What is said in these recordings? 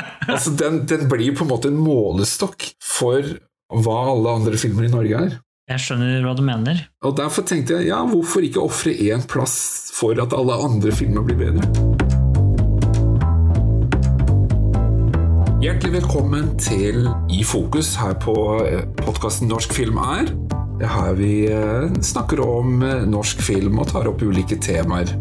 Altså, den, den blir på en måte en målestokk for hva alle andre filmer i Norge er. Jeg skjønner hva du mener. Og derfor tenkte jeg, ja, hvorfor ikke ofre én plass for at alle andre filmer blir bedre? Hjertelig velkommen til I fokus her på podkasten Norsk film er. Her vi eh, snakker om eh, norsk film og tar opp ulike temaer.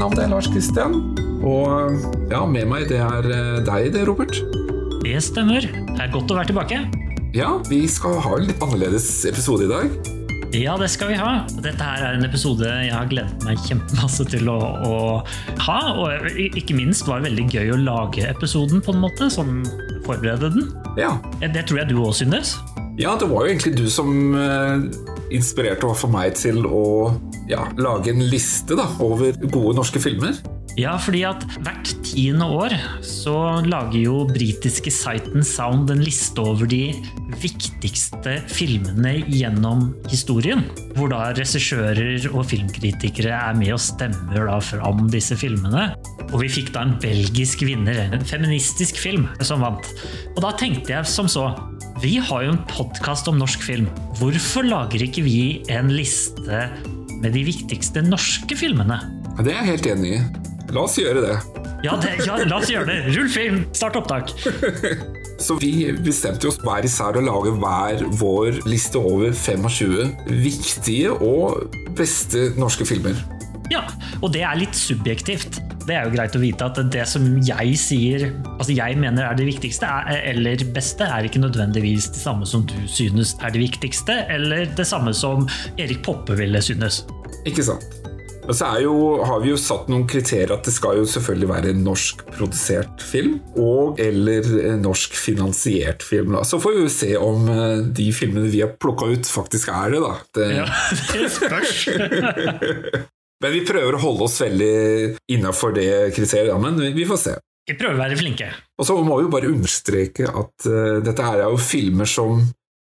Navn er Lars Kristian, og ja, med meg det er eh, deg det, Robert. Det stemmer. Det er godt å være tilbake. Ja, vi skal ha en litt annerledes episode i dag. Ja, det skal vi ha. Dette her er en episode jeg har gledet meg kjempemasse til å, å ha. Og ikke minst var det veldig gøy å lage episoden på en måte, sånn forberede den. Ja. Det tror jeg du òg synes. Ja, det var jo egentlig du som uh, inspirerte for meg til å ja, lage en liste da, over gode norske filmer. Ja, fordi at hvert tiende år så lager jo britiske siten Sound en liste over de viktigste filmene gjennom historien. Hvor da regissører og filmkritikere er med og stemmer da fram disse filmene. Og vi fikk da en belgisk vinner, en feministisk film, som vant. Og da tenkte jeg som så vi har jo en podkast om norsk film. Hvorfor lager ikke vi en liste med de viktigste norske filmene? Det er jeg helt enig i. La oss gjøre det. Ja, det, ja la oss gjøre det. Rull film, start opptak. Så vi bestemte oss hver især å lage hver vår liste over 25 viktige og beste norske filmer. Ja, og det er litt subjektivt. Det er jo greit å vite at det som jeg sier, altså jeg mener er det viktigste, er, eller beste, er ikke nødvendigvis det samme som du synes er det viktigste, eller det samme som Erik Poppe ville synes. Ikke sant. Og så jo, har vi jo satt noen kriterier at det skal jo selvfølgelig være en norskprodusert film. Og eller en norsk finansiert film. Da. Så får vi jo se om eh, de filmene vi har plukka ut, faktisk er det, da. Det, ja, det spørs. men vi prøver å holde oss veldig innafor det kriteriet, men vi får se. Vi prøver å være flinke. Og så må vi jo bare understreke at uh, dette her er jo filmer som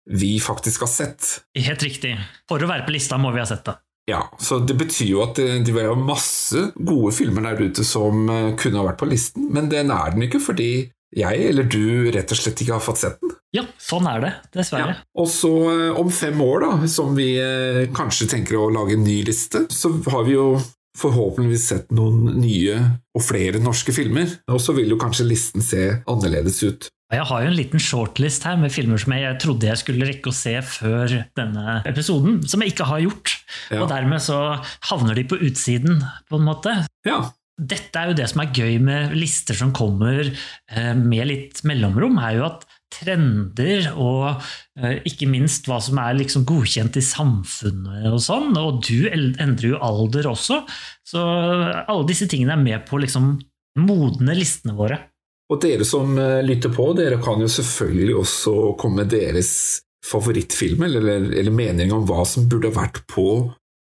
vi faktisk har sett. Helt riktig. For å være på lista må vi ha sett det. Ja, så Det betyr jo at det, det var masse gode filmer der ute som eh, kunne ha vært på listen, men den er den ikke fordi jeg eller du rett og slett ikke har fått sett den. Ja, sånn er det, dessverre. Ja. Og så eh, om fem år, da, som vi eh, kanskje tenker å lage en ny liste, så har vi jo forhåpentligvis sett noen nye og flere norske filmer. Og så vil jo kanskje listen se annerledes ut. Jeg har jo en liten shortlist her med filmer som jeg trodde jeg skulle rekke å se før denne episoden, som jeg ikke har gjort. Ja. Og dermed så havner de på utsiden, på en måte. Ja. Dette er jo det som er gøy med lister som kommer eh, med litt mellomrom, er jo at trender og eh, ikke minst hva som er liksom godkjent i samfunnet og sånn. Og du endrer jo alder også, så alle disse tingene er med på liksom modne listene våre. Og dere som eh, lytter på, dere kan jo selvfølgelig også komme med deres favorittfilm, eller, eller mening om hva som burde vært på,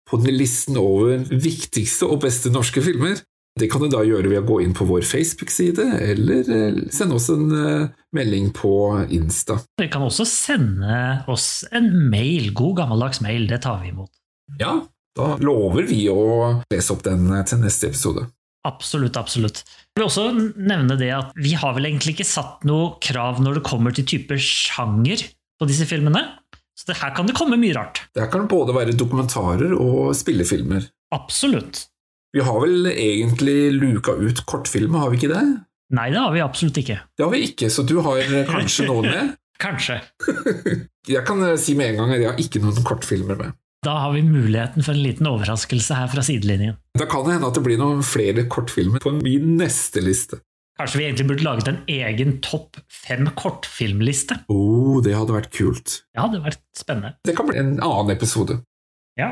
på den listen over viktigste og beste norske filmer. Det kan du da gjøre ved å gå inn på vår Facebook-side, eller eh, sende oss en uh, melding på Insta. Dere kan også sende oss en mail, god gammeldags mail, det tar vi imot. Ja, da lover vi å lese opp den til neste episode. Absolutt, absolutt. Jeg vil også nevne det at Vi har vel egentlig ikke satt noe krav når det kommer til type sjanger på disse filmene. Så det her kan det komme mye rart. Det her kan både være dokumentarer og spillefilmer. Absolutt. Vi har vel egentlig luka ut kortfilmer, har vi ikke det? Nei, det har vi absolutt ikke. Det har vi ikke, så du har kanskje noen med? kanskje. jeg kan si med en gang at jeg har ikke noen kortfilmer med. Da har vi muligheten for en liten overraskelse her fra sidelinjen. Da kan det hende at det blir noen flere kortfilmer på min neste liste. Kanskje vi egentlig burde laget en egen topp fem kortfilmliste? Oh, det hadde vært kult. Ja, det hadde vært spennende. Det kan bli en annen episode. Ja.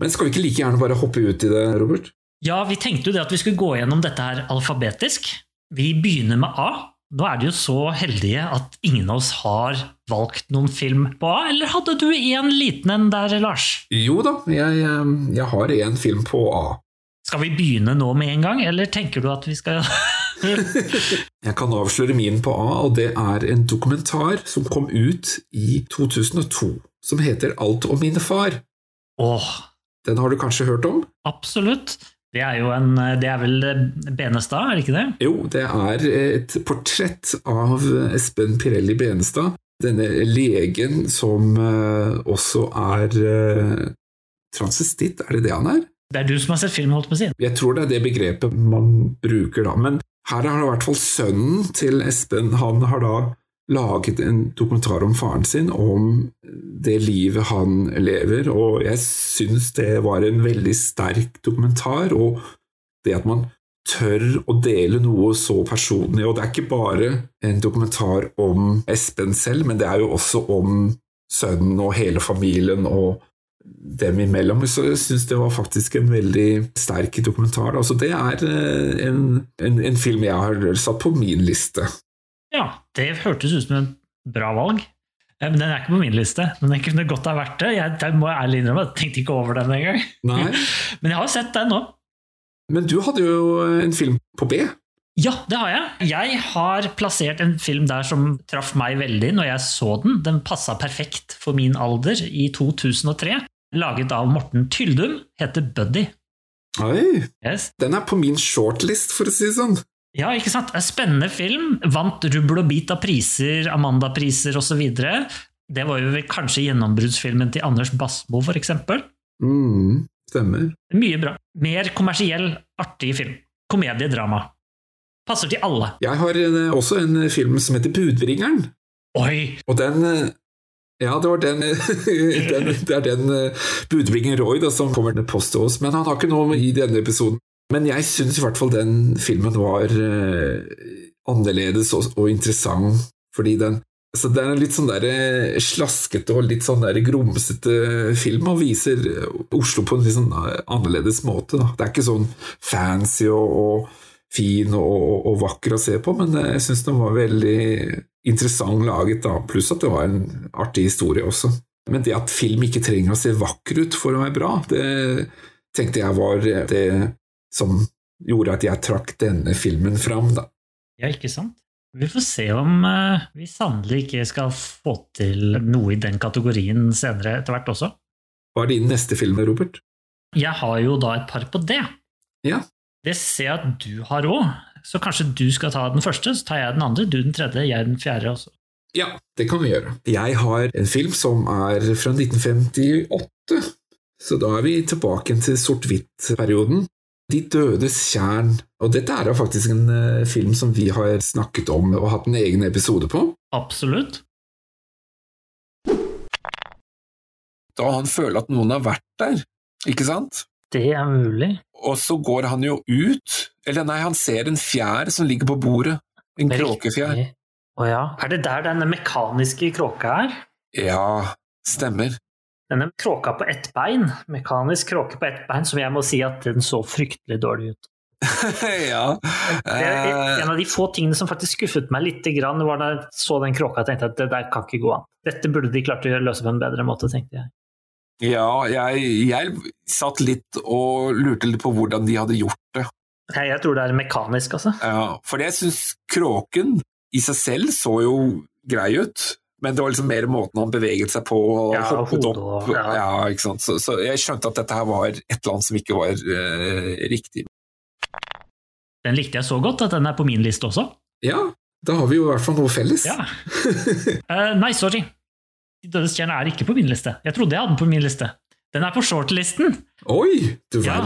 Men skal vi ikke like gjerne bare hoppe ut i det, Robert? Ja, vi tenkte jo det at vi skulle gå gjennom dette her alfabetisk. Vi begynner med A. Nå er de jo så heldige at ingen av oss har valgt noen film på A, eller hadde du en liten en der, Lars? Jo da, jeg, eh, jeg har en film på A. Skal vi begynne nå med en gang, eller tenker du at vi skal Jeg kan avsløre min på A, og det er en dokumentar som kom ut i 2002. som heter Alt om min far. Åh, Den har du kanskje hørt om? absolutt. Det er jo en Det er vel Benestad, er det ikke det? Jo, det er et portrett av Espen Pirelli Benestad. Denne legen som eh, også er transistitt, transvestitt, er det det han er? Det er du som har sett filmen, holdt på å si. Jeg tror det er det begrepet man bruker da. Men her har i hvert fall sønnen til Espen Han har da laget en dokumentar om faren sin, om det livet han lever, og jeg syns det var en veldig sterk dokumentar. Og det at man tør å dele noe så personlig. Og det er ikke bare en dokumentar om Espen selv, men det er jo også om sønnen og hele familien og dem imellom. Så jeg syns det var faktisk en veldig sterk dokumentar. Altså, det er eh, en, en, en film jeg har satt på min liste. Ja, det hørtes ut som en bra valg. Eh, Men den er ikke på min liste, men den kunne godt ha vært det. Jeg, det må jeg ærlig innrømme, jeg tenkte ikke over den engang. Men jeg har sett den nå. Men du hadde jo en film på B. Ja, det har jeg. Jeg har plassert en film der som traff meg veldig når jeg så den. Den passa perfekt for min alder i 2003. Laget av Morten Tyldum, heter Buddy. Oi, Yes. den er på min shortlist, for å si det sånn. Ja, ikke sant? En spennende film. Vant rubbel og bit av priser, Amanda-priser osv. Det var jo kanskje gjennombruddsfilmen til Anders Bassmo, for eksempel. Mm, stemmer. Mye bra. Mer kommersiell, artig film. Komediedrama. Passer til alle. Jeg har eh, også en film som heter Budbringeren. Oi! Og den eh, Ja, det var den, den Det er den eh, budbringeren Roy da, som kommer til post til oss, men han har ikke noe i denne episoden. Men jeg syns i hvert fall den filmen var eh, annerledes og, og interessant, fordi den så Det er en litt sånn der eh, slaskete og litt sånn grumsete film, og viser Oslo på en litt sånn eh, annerledes måte. Da. Det er ikke sånn fancy og, og fin og, og, og vakker å se på, men jeg syns den var veldig interessant laget, da. pluss at det var en artig historie også. Men det at film ikke trenger å se vakker ut for å være bra, det tenkte jeg var det som gjorde at jeg trakk denne filmen fram, da. Ja, ikke sant? Vi får se om uh, vi sannelig ikke skal få til noe i den kategorien senere etter hvert også. Hva er din neste film, Robert? Jeg har jo da et par på det. Ja. Det ser jeg at du har òg, så kanskje du skal ta den første, så tar jeg den andre, du den tredje, jeg den fjerde. Også. Ja, det kan vi gjøre. Jeg har en film som er fra 1958, så da er vi tilbake til sort-hvitt-perioden. De dødes tjern, og dette er jo faktisk en uh, film som vi har snakket om og hatt en egen episode på. Absolutt. Da han føler at noen har vært der, ikke sant? Det er mulig. Og så går han jo ut, eller nei, han ser en fjær som ligger på bordet. En kråkefjær. Å ja. Er det der denne mekaniske kråka er? Ja, stemmer. Denne kråka på ett bein, mekanisk kråke på ett bein, som jeg må si at den så fryktelig dårlig ut. ja. Er Eh, en av de få tingene som faktisk skuffet meg litt, var da jeg så den kråka og tenkte at det der kan ikke gå an. Dette burde de klart å løse på en bedre måte, tenkte jeg. Ja, jeg, jeg satt litt og lurte litt på hvordan de hadde gjort det. Jeg tror det er mekanisk, altså. Ja, for jeg syns kråken i seg selv så jo grei ut, men det var liksom mer måten han beveget seg på og Ja, hoppet opp. og- ja. Ja, ikke sant? Så, så jeg skjønte at dette her var et eller annet som ikke var uh, riktig. Den likte jeg så godt at den er på min liste også. Ja, da har vi jo i hvert fall noe felles. Ja. Uh, nei, sorry. De dødes stjerne er ikke på min liste. Jeg trodde jeg hadde den på min liste. Den er på shortlisten. Oi, du Ja,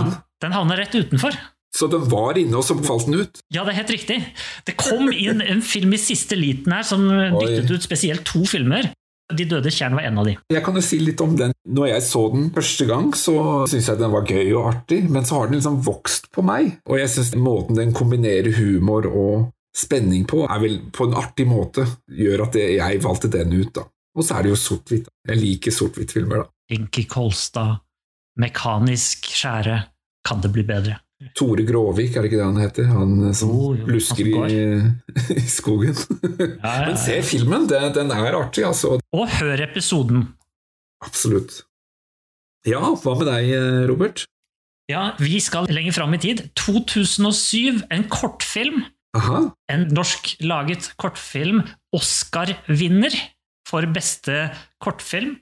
den havner rett utenfor. Så den var inne, og så falt den ut? Ja, det er helt riktig. Det kom inn en film i siste liten her som dyttet ut spesielt to filmer. De døde tjern var en av de. Jeg kan jo si litt om den. Når jeg så den første gang, så syntes jeg den var gøy og artig, men så har den liksom vokst på meg. Og jeg syns måten den kombinerer humor og spenning på, er vel på en artig måte, gjør at jeg valgte den ut, da. Og så er det jo sort-hvitt. Jeg liker sort-hvitt-filmer, da. Inki Kolstad, mekanisk skjære. Kan det bli bedre? Tore Gråvik, er det ikke det han heter? Han som oh, jo, lusker i, i skogen. Ja, ja, Men se filmen, den, den er artig, altså. Og hør episoden. Absolutt. Ja, hva med deg, Robert? Ja, vi skal lenger fram i tid. 2007, en kortfilm. Aha. En norsk-laget kortfilm. Oscar-vinner for beste kortfilm.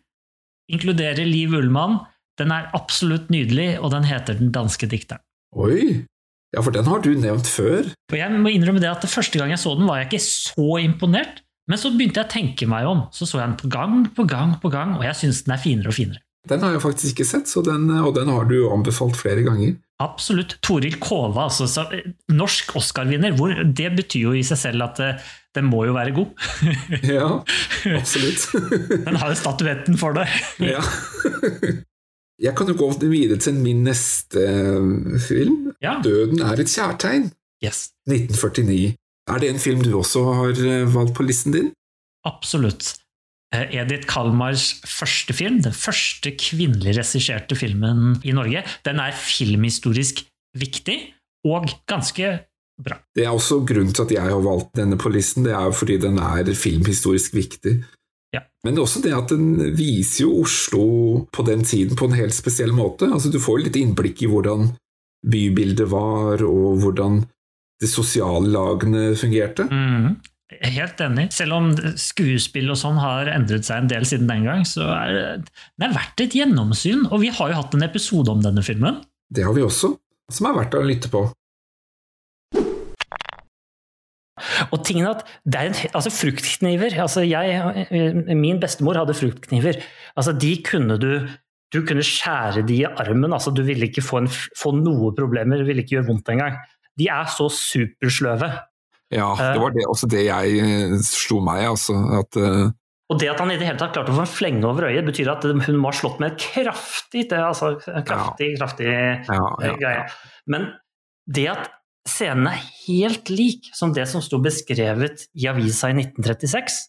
inkluderer Liv Ullmann. Den er absolutt nydelig, og den heter Den danske dikteren. Oi! Ja, for den har du nevnt før. Og jeg må innrømme det at det Første gang jeg så den, var jeg ikke så imponert. Men så begynte jeg å tenke meg om. Så så jeg den på gang på gang, på gang, og jeg syns den er finere og finere. Den har jeg faktisk ikke sett, så den, og den har du anbefalt flere ganger. Absolutt. Toril Kova, altså, så, norsk Oscar-vinner. Det betyr jo i seg selv at uh, den må jo være god. ja, absolutt. den har jo statuetten for det. ja. Jeg kan jo gå videre til min neste eh, film. Ja. 'Døden er et kjærtegn'. Yes. 1949. Er det en film du også har eh, valgt på listen din? Absolutt. Eh, Edith Kalmars første film, den første kvinnelig regisserte filmen i Norge, den er filmhistorisk viktig og ganske bra. Det er også grunnen til at jeg har valgt denne på listen, det er fordi den er filmhistorisk viktig. Men også det at den viser jo Oslo på den tiden på en helt spesiell måte. Altså, du får litt innblikk i hvordan bybildet var, og hvordan de sosiale lagene fungerte. Mm. Helt enig. Selv om skuespill og sånn har endret seg en del siden den gang, så er det er verdt et gjennomsyn. Og vi har jo hatt en episode om denne filmen. Det har vi også, som er verdt å lytte på. Og tingen at det er en, altså Fruktkniver altså jeg, Min bestemor hadde fruktkniver. Altså De kunne du Du kunne skjære de i armen. altså Du ville ikke få, en, få noe problemer, det ville ikke gjøre vondt engang. De er så supersløve. Ja, det var det, også det jeg eh, slo meg, altså. At, uh... Og det at han i det hele tatt klarte å få en flenge over øyet, betyr at hun må ha slått med et kraftig, altså, kraftig, ja. kraftig ja, ja, greie. Men det at scenen er helt lik som det som sto beskrevet i avisa i 1936,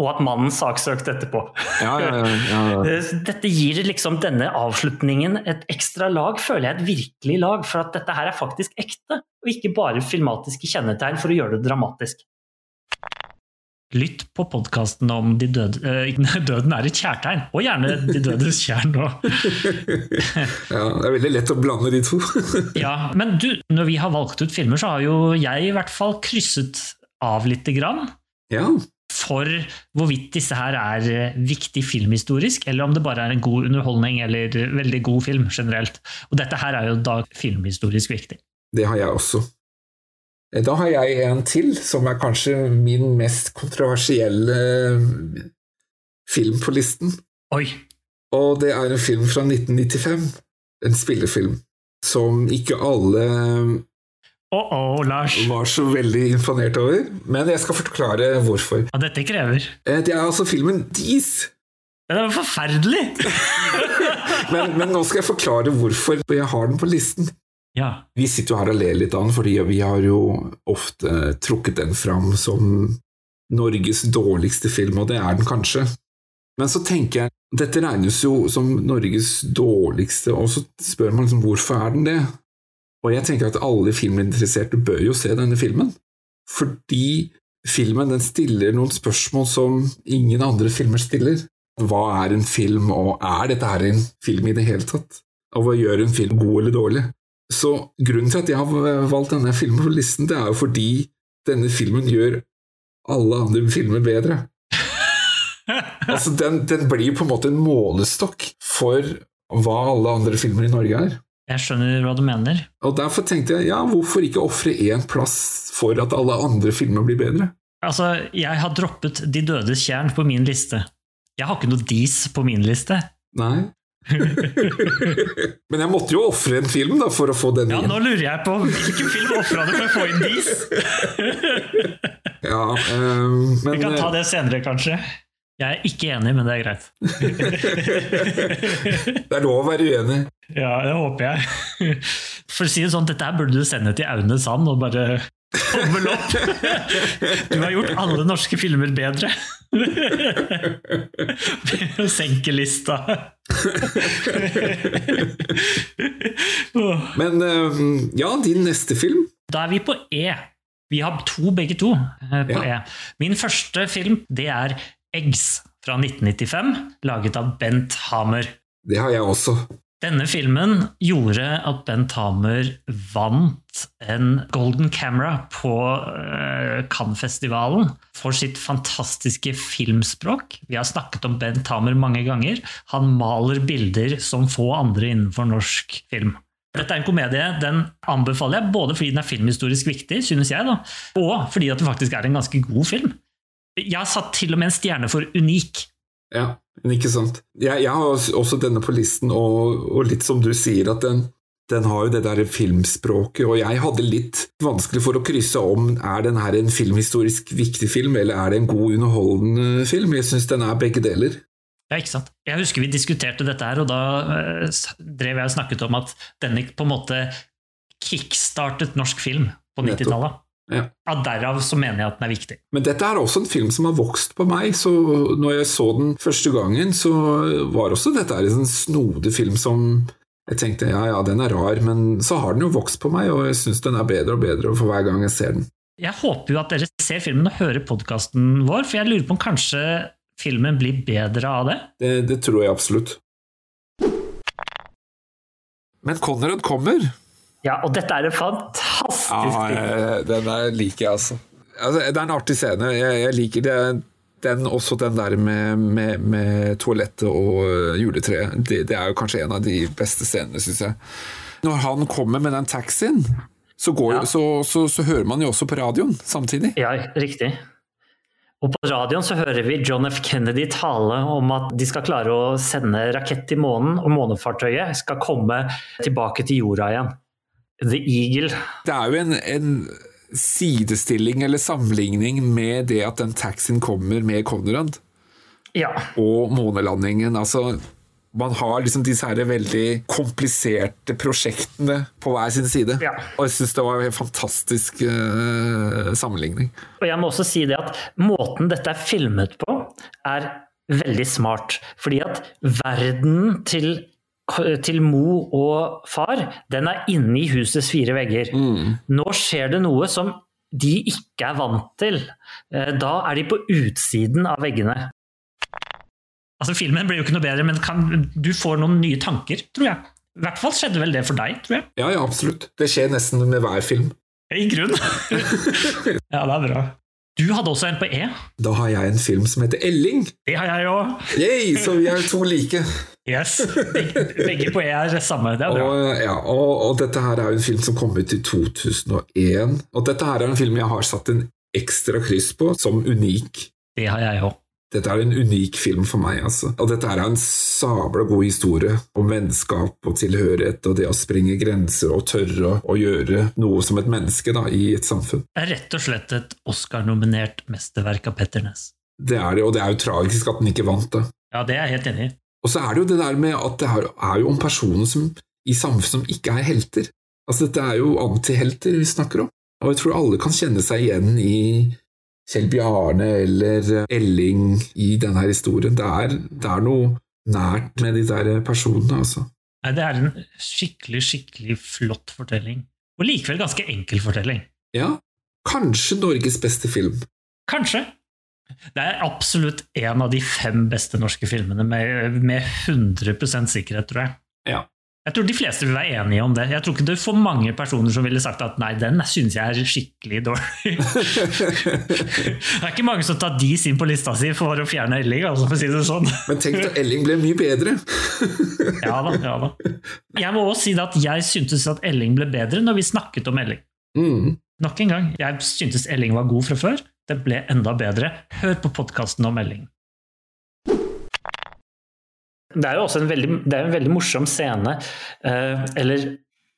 og at mannen saksøkte etterpå. Ja, ja, ja, dette gir liksom denne avslutningen et ekstra lag, føler jeg, et virkelig lag, for at dette her er faktisk ekte, og ikke bare filmatiske kjennetegn for å gjøre det dramatisk. Lytt på podkasten om de døde, uh, døden er et kjærtegn, og gjerne De dødes tjern òg. ja, det er veldig lett å blande de to. ja, men du, når vi har valgt ut filmer, så har jo jeg i hvert fall krysset av lite grann. Ja for hvorvidt disse her er viktig filmhistorisk, eller om det bare er en god underholdning eller veldig god film generelt. Og dette her er jo da filmhistorisk viktig. Det har jeg også. Da har jeg en til, som er kanskje min mest kontroversielle film på listen. Oi! Og det er en film fra 1995. En spillefilm som ikke alle Oh -oh, Lars. var så veldig imponert over. Men jeg skal forklare hvorfor. Ja, dette krever. Det er altså filmen Dis. Den er forferdelig! men, men, nå skal jeg forklare hvorfor jeg har den på listen. Ja. Vi sitter jo her og ler litt av den, fordi vi har jo ofte trukket den fram som Norges dårligste film, og det er den kanskje. Men så tenker jeg, dette regnes jo som Norges dårligste, og så spør man liksom hvorfor er den det? Og jeg tenker at alle filminteresserte bør jo se denne filmen, fordi filmen den stiller noen spørsmål som ingen andre filmer stiller. Hva er en film, og er dette her en film i det hele tatt? Og hva gjør en film god eller dårlig? Så grunnen til at jeg har valgt denne filmen på listen, det er jo fordi denne filmen gjør alle andre filmer bedre. altså, den, den blir på en måte en målestokk for hva alle andre filmer i Norge er. Jeg skjønner hva du mener. Og Derfor tenkte jeg ja, hvorfor ikke ofre én plass for at alle andre filmer blir bedre? Altså, Jeg har droppet De dødes tjern på min liste. Jeg har ikke noe dis på min liste. Nei. Men jeg måtte jo ofre en film da, for å få den ja, inn. Ja, Nå lurer jeg på hvilken film ofra du for å få inn dis? ja, um, men, Vi kan ta det senere, kanskje. Jeg er ikke enig, men det er greit. det er lov å være uenig. Ja, det håper jeg. For å si det sånn, dette her burde du sende til Aune Sand og bare tommel opp! Du har gjort alle norske filmer bedre. Senke lista. Men ja, din neste film? Da er vi på E. Vi har to begge to eh, på ja. E. Min første film det er Eggs fra 1995, laget av Bent Hamer. Det har jeg også. Denne filmen gjorde at Bent Hamer vant en Golden Camera på uh, Cannes-festivalen for sitt fantastiske filmspråk. Vi har snakket om Bent Hamer mange ganger. Han maler bilder som få andre innenfor norsk film. Dette er en komedie den anbefaler jeg både fordi den er filmhistorisk viktig, synes jeg, da, og fordi det faktisk er en ganske god film. Jeg har satt til og med en stjerne for unik. Ja, men ikke sant. Jeg, jeg har også denne på listen, og, og, litt som du sier, at den, den har jo det der filmspråket, og jeg hadde litt vanskelig for å krysse om er den her en filmhistorisk viktig film, eller er det en god, underholdende film. Jeg syns den er begge deler. Ja, ikke sant. Jeg husker vi diskuterte dette her, og da uh, drev jeg og snakket om at denne på en måte kickstartet norsk film på 90-tallet. Ja. ja. Derav så mener jeg at den er viktig. Men dette er også en film som har vokst på meg. så når jeg så den første gangen, så var også dette en snodig film som jeg tenkte ja, ja, den er rar, men så har den jo vokst på meg, og jeg syns den er bedre og bedre for hver gang jeg ser den. Jeg håper jo at dere ser filmen og hører podkasten vår, for jeg lurer på om kanskje filmen blir bedre av det? Det, det tror jeg absolutt. Men Conrad kommer. Ja, og dette er en fantastisk ja, Den der liker jeg, altså. altså. Det er en artig scene. Jeg, jeg liker det. Den, også den der med, med, med toalettet og øh, juletreet. Det, det, er jo kanskje en av de beste scenene, syns jeg. Når han kommer med den taxien, så, går, ja. så, så, så, hører man jo også på radioen samtidig. Ja, riktig. Og på radioen så hører vi John F. Kennedy tale om at de skal klare å sende rakett til månen, og månefartøyet skal komme tilbake til jorda igjen. The Eagle. Det er jo en, en, sidestilling eller sammenligning med det at den taxien kommer med Conrad. Ja. Og månelandingen. Altså, man har liksom disse her veldig kompliserte prosjektene på hver sin side. Ja. Og jeg syns det var en fantastisk uh, sammenligning. Og jeg må også si det at måten dette er filmet på, er veldig smart. Fordi at verden til til mo og far, den er inne i husets fire vegger. Mm. Nå skjer det noe som de ikke er vant til. Eh, da er de på utsiden av veggene. Altså Filmen blir jo ikke noe bedre, men kan, du får noen nye tanker, tror jeg. I hvert fall skjedde vel det for deg, tror jeg. Ja, ja, absolutt. Det skjer nesten med hver film. I grunn. ja, det er bra. Du hadde også en på E. Da har jeg en film som heter Elling. Det har jeg òg. Så vi er to like. Yes. Begge på E er samme. Det er bra. Og, ja, og, og, dette her er jo en film som kom ut i 2001. Og dette her er en film jeg har satt en ekstra kryss på som unik. Det har jeg òg. Dette er en unik film for meg, altså. Og dette er en sabla god historie om vennskap og tilhørighet og det å sprenge grenser og tørre å gjøre noe som et menneske da, i et samfunn. Det er rett og slett et Oscar-nominert mesterverk av Petter Næss. Det er det, og det er jo tragisk at den ikke vant det. Ja, det er jeg helt enig i. Og så er det jo det der med at det er jo om personer som, i samfunnet som ikke er helter. Altså, dette er jo antihelter vi snakker om. Og jeg tror alle kan kjenne seg igjen i Kjell Bjarne eller Elling i denne historien. Det er, det er noe nært med de der personene, altså. Nei, det er en skikkelig, skikkelig flott fortelling. Og likevel ganske enkel fortelling. Ja. Kanskje Norges beste film. Kanskje. Det er absolutt en av de fem beste norske filmene, med, med 100 sikkerhet, tror jeg. Ja. Jeg tror de fleste vil være enige om det. Jeg tror ikke det er for mange personer som ville sagt at nei, den synes jeg er skikkelig dårlig. det er ikke mange som tar de sin på lista si for å fjerne Elling, altså, for å si det sånn. Men tenk at Elling ble mye bedre. ja da, ja da. Jeg må også si at jeg syntes at Elling ble bedre når vi snakket om Elling. Mm. Nok en gang, jeg syntes Elling var god fra før. Det ble enda bedre. Hør på podkasten og meldingen. Det er jo også en veldig, en veldig morsom scene, eh, eller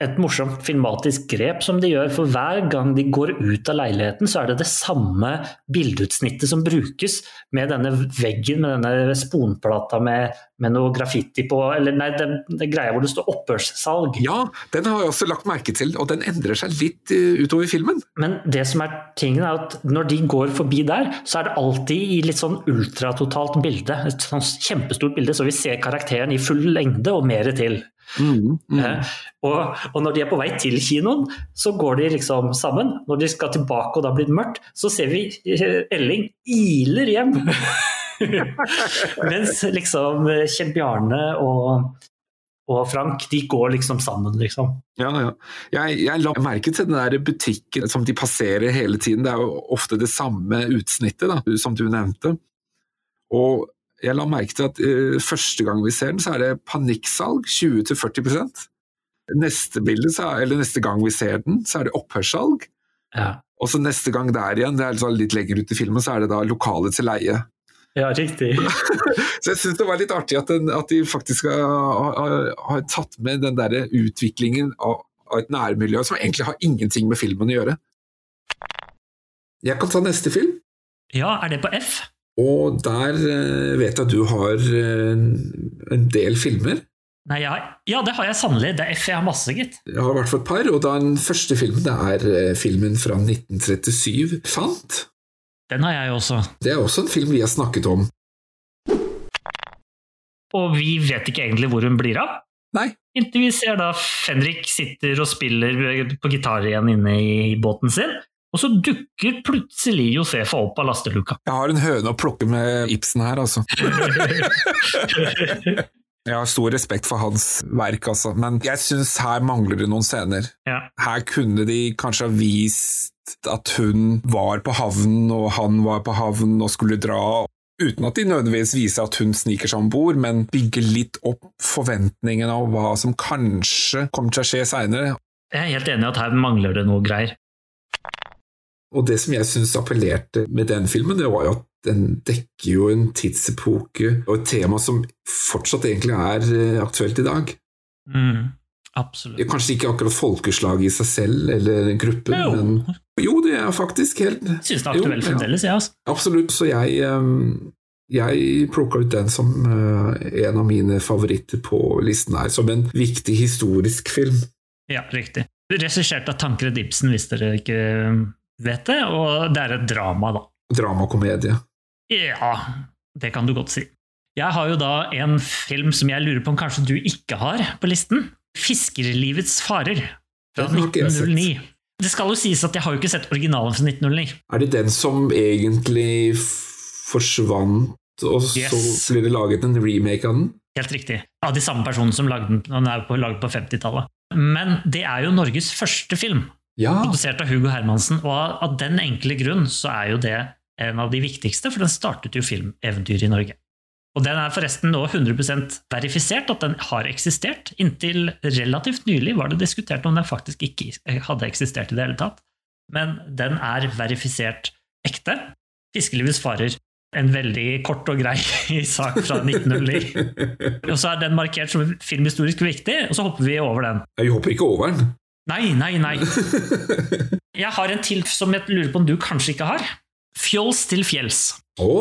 et morsomt filmatisk grep som de gjør. For hver gang de går ut av leiligheten, så er det det samme bildeutsnittet som brukes med denne veggen med denne sponplata med, med noe graffiti på Eller nei, den, den greia hvor det står opphørssalg. Ja, den har jeg også lagt merke til, og den endrer seg litt uh, utover filmen. Men det som er tingen er at når de går forbi der, så er det alltid i litt sånn ultratotalt bilde. Et sånn kjempestort bilde, så vi ser karakteren i full lengde og mer til. Mm, mm. Eh, og, og, når de er på vei til kinoen, så går de liksom sammen. Når de skal tilbake og det har blitt mørkt, så ser vi eh, Elling iler hjem. Mens liksom Kjell Bjarne og og Frank, de går liksom sammen, liksom. Ja, ja. Jeg, jeg la merke til den der butikken som de passerer hele tiden. Det er jo ofte det samme utsnittet, da, som du nevnte. Og jeg la merke til at uh, første gang vi ser den, så er det panikksalg, 20-40 Neste bilde, eller neste gang vi ser den, så er det opphørssalg. Ja. Og så neste gang der igjen, det er liksom litt lenger ut i filmen, så er det da lokale til leie. Ja, riktig. så jeg syns det var litt artig at, den, at de faktisk har, har, har, tatt med den der utviklingen av, av, et nærmiljø som egentlig har ingenting med filmen å gjøre. Jeg kan ta neste film. Ja, er det på F? Og der uh, vet jeg at du har uh, en del filmer. Nei, ja, ja, det har jeg sannelig. Det er F jeg har masse, gitt. Jeg har i hvert fall et par, og den første filmen det er uh, filmen fra 1937, Sant? Den har jeg også. Det er også en film vi har snakket om. Og vi vet ikke egentlig hvor hun blir av. Nei. Inntil vi ser da Fenrik sitter og spiller på gitar igjen inne i båten sin. Og så dukker plutselig Josefa opp av lasteluka. Jeg har en høne å plukke med Ibsen her, altså. Jeg har stor respekt for hans verk, altså, men jeg syns her mangler det noen scener. Ja. Her kunne de kanskje ha vist at hun var på havnen, og han var på havnen og skulle dra, uten at de nødvendigvis viser at hun sniker seg om bord, men bygger litt opp forventningene av hva som kanskje kommer til å skje seinere. Jeg er helt enig i at her mangler det noe greier. Og det som jeg syns appellerte med den filmen, det var jo at den dekker jo en tidsepoke og et tema som fortsatt egentlig er eh, aktuelt i dag. Mm, absolutt. Kanskje ikke akkurat folkeslaget i seg selv eller gruppen, jo. men jo, det er faktisk helt Synes syns det er aktuelt fremdeles, jeg. Ja. Altså. Absolutt. Så jeg, eh, jeg plukka ut den som eh, en av mine favoritter på listen her, som en viktig historisk film. Ja, riktig. Regissert av Tankred Ibsen, hvis dere ikke vet det, og det er et drama, da. Dramakomedie. Ja, det kan du godt si. Jeg har jo da en film som jeg lurer på om kanskje du ikke har på listen. 'Fiskerlivets farer' fra 1909. Det skal jo sies at jeg har jo ikke sett originalen fra 1909. Er det den som egentlig forsvant, og så ble det laget en remake av den? Helt riktig. Av de samme personene som lagde den. Den er på, laget på 50-tallet. Men det er jo Norges første film, Ja. produsert av Hugo Hermansen. Og av den enkle grunn så er jo det en av de viktigste, for den startet jo filmeventyret i Norge. Og den er forresten nå 100% verifisert at den har eksistert. Inntil relativt nylig var det diskutert om den faktisk ikke hadde eksistert i det hele tatt. Men den er verifisert ekte. 'Fiskelivets farer'. En veldig kort og grei sak fra 1909. Og så er den markert som filmhistorisk viktig, og så hopper vi over den. Jeg hopper ikke over den. Nei, nei, nei. Jeg har en til som jeg lurer på om du kanskje ikke har. 'Fjols til fjells'. Å!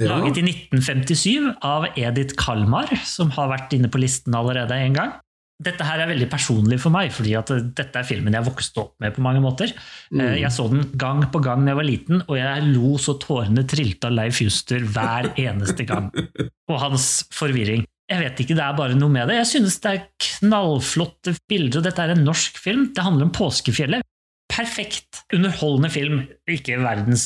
Ja. Laget i 1957 av Edith Kalmar, som har vært inne på listen allerede en gang. Dette her er veldig personlig for meg, fordi at dette er filmen jeg vokste opp med på mange måter. Mm. Jeg så den gang på gang da jeg var liten, og jeg lo så tårene trilte av Leif Juster hver eneste gang. Og hans forvirring. Jeg vet ikke, det er bare noe med det. Jeg synes det er knallflotte bilder, og dette er en norsk film. Det handler om påskefjellet. Perfekt underholdende film. Ikke verdens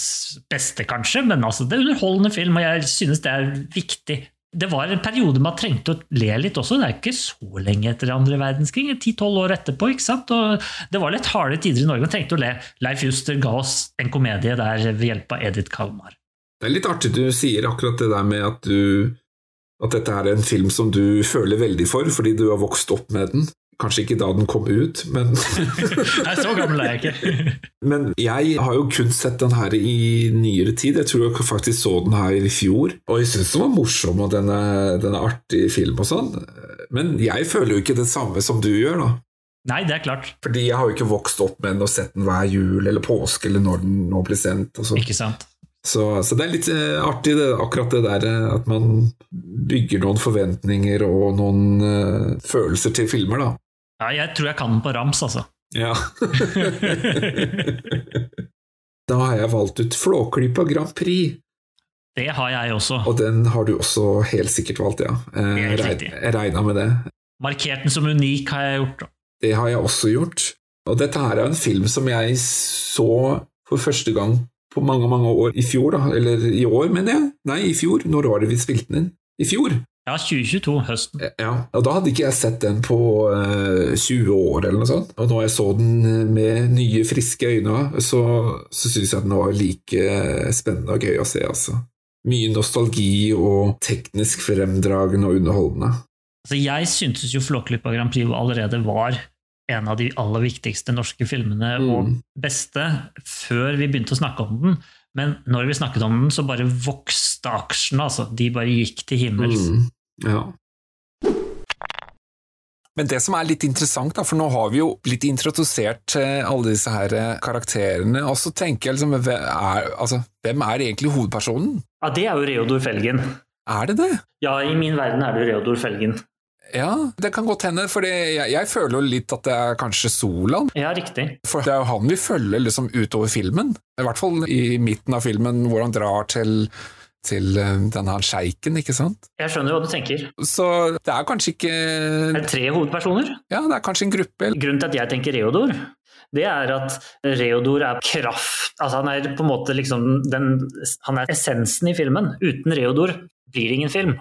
beste, kanskje, men altså, det er underholdende film, og jeg synes det er viktig. Det var en periode man trengte å le litt også. Det er ikke så lenge etter andre verdenskrig. 10-12 år etterpå. ikke sant? Og det var litt harde tider i Norge. Man trengte å le. Leif Juster ga oss en komedie der ved hjelp av Edith Kalmar. Det er litt artig du sier akkurat det der med at du at dette er en film som du føler veldig for, fordi du har vokst opp med den. Kanskje ikke da den kom ut, men Nei, så gammel er jeg ikke. Men jeg har jo kun sett den her i nyere tid. Jeg tror jeg faktisk så den her i fjor. Og jeg syns den var morsom, og den er, den er artig film og sånn. Men jeg føler jo ikke det samme som du gjør, da. Nei, det er klart. Fordi jeg har jo ikke vokst opp med den og sett den hver jul eller påske eller når den nå blir sendt. Og sånn. Ikke sant? Så, så det er litt eh, artig, det, akkurat det der eh, at man bygger noen forventninger og noen uh, følelser til filmer, da. Ja, jeg tror jeg kan den på rams, altså. Ja. da har jeg valgt ut Flåklypa Grand Prix. Det har jeg også. Og den har du også helt sikkert valgt, ja. Eh. Jeg regna med det. Markert den som unik, har jeg gjort. Det har jeg også gjort. Og dette her er en film som jeg så for første gang på mange, mange år i fjor, da. Eller i år, mener jeg. Nei, i fjor. Når var det vi spilte den inn? I fjor. Ja, 2022, høsten. Ja, og Da hadde ikke jeg sett den på uh, 20 år, eller noe sånt. Og når jeg så den med nye, friske øyne, så, så syns jeg den var like spennende og gøy å se. altså. Mye nostalgi og teknisk fremdragende og underholdende. Altså, jeg syntes jo Flåklypa Grand Prix allerede var en av de aller viktigste norske filmene Mm. og beste før vi begynte å snakke om den. Men når vi snakket om den, så bare vokste aksjene. altså. De bare gikk til himmels. Mm, ja. Men det som er litt interessant, da, for nå har vi jo blitt introdusert til alle disse her eh, karakterene, og så tenker jeg liksom, er, altså, hvem er egentlig hovedpersonen? Ja, det er jo Reodor Felgen. Er det det? Ja, i min verden er det Reodor Felgen. Ja, det kan godt hende, for jeg, jeg føler jo litt at det er kanskje Solan. Ja, riktig. For det er jo han vi følger liksom utover filmen. I hvert fall i midten av filmen, hvor han drar til, til eh, denne her sjeiken, ikke sant? Jeg skjønner hva du tenker. Så det er kanskje ikke Er det tre hovedpersoner? Ja, det er kanskje en gruppe. Grunnen til at jeg tenker Reodor, det er at Reodor er kraft Altså han er på en måte liksom den, Han er essensen i filmen. Uten Reodor blir det ingen film.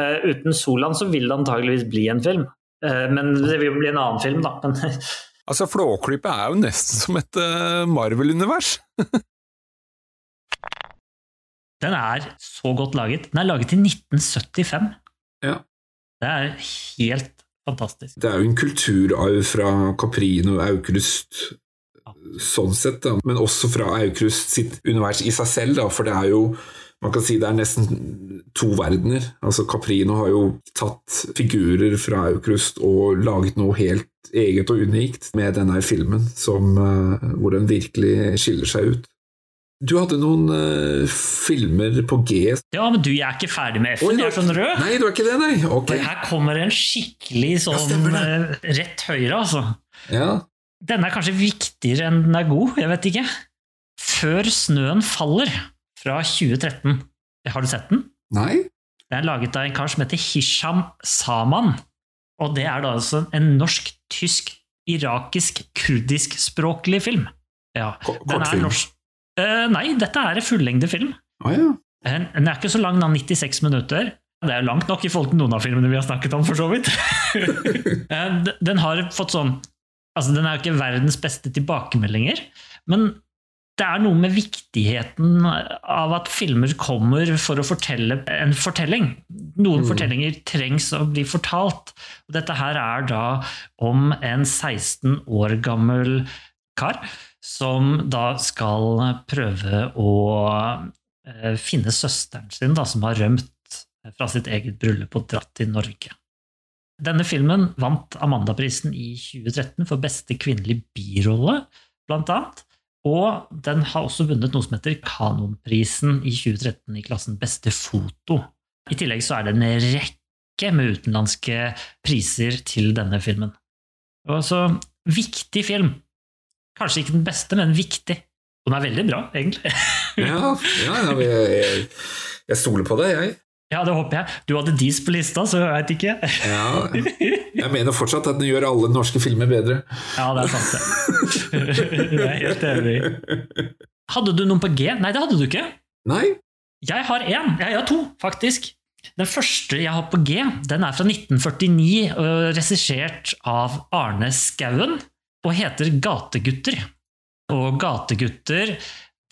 Eh, uten Solan så vil det antageligvis bli en film. Eh, men det vil jo bli en annen film, da. Men, Altså, Flåklypa er jo nesten som et eh, Marvel-univers. Den er så godt laget. Den er laget i 1975. Ja. Det er helt fantastisk. Det er jo en kulturarv fra Caprino og Aukrust, sånn sett, da. men også fra Aukrust sitt univers i seg selv, da, for det er jo man kan si det er nesten to verdener. Altså Caprino har jo tatt figurer fra Aukrust og laget noe helt eget og unikt med denne filmen, som, eh, hvor den virkelig skiller seg ut. Du hadde noen uh, filmer på G. Ja, men du, jeg er ikke ferdig med F-en. Jeg er sånn rød. Nei, du er ikke det, nei? Ok. For her kommer en skikkelig sånn ja, eh, rett høyre, altså. Ja. Denne er kanskje viktigere enn den er god, jeg vet ikke. Før snøen faller, fra 2013. Har du sett den? Nei? Den er laget av en kar som heter Hisham Saman. Og det er da altså en norsk-tysk, irakisk, kurdisk-språklig film. Ja, Ko- er Kortfilm? norsk. Eh, nei, dette er en fullengde film. Oh, ja. Den den er ikke så lang, den er 96 minutter. Det er langt nok i forhold til noen av filmene vi har snakket om, for så vidt. Eh, den har fått sånn Altså, den er jo ikke verdens beste tilbakemeldinger, men det er noe med viktigheten av at filmer kommer for å fortelle en fortelling. Noen Mm. fortellinger trengs å bli fortalt. Og dette her er da om en 16 år gammel kar som da skal prøve å eh, finne søsteren sin, da, som har rømt fra sitt eget bryllup og dratt til Norge. Denne filmen vant Amandaprisen i 2013 for beste kvinnelige birolle, blant annet. Og den har også vunnet noe som heter Kanonprisen i 2013 i klassen Beste foto. I tillegg så er det en rekke med utenlandske priser til denne filmen. Og så viktig film. Kanskje ikke den beste, men viktig. Den er veldig bra, egentlig. Ja, ja jeg, jeg, jeg stoler på det, jeg. Ja, det håper jeg. Du hadde Dis på lista, så jeg veit ikke. Ja, jeg mener fortsatt at den gjør alle norske filmer bedre. Ja, det er sant, det. Jeg er helt enig. Hadde du noen på G? Nei, det hadde du ikke. Nei? Jeg har én. Jeg har to, faktisk. Den første jeg har på G, den er fra 1949, og regissert av Arne Skouen, og heter Gategutter. Og Gategutter,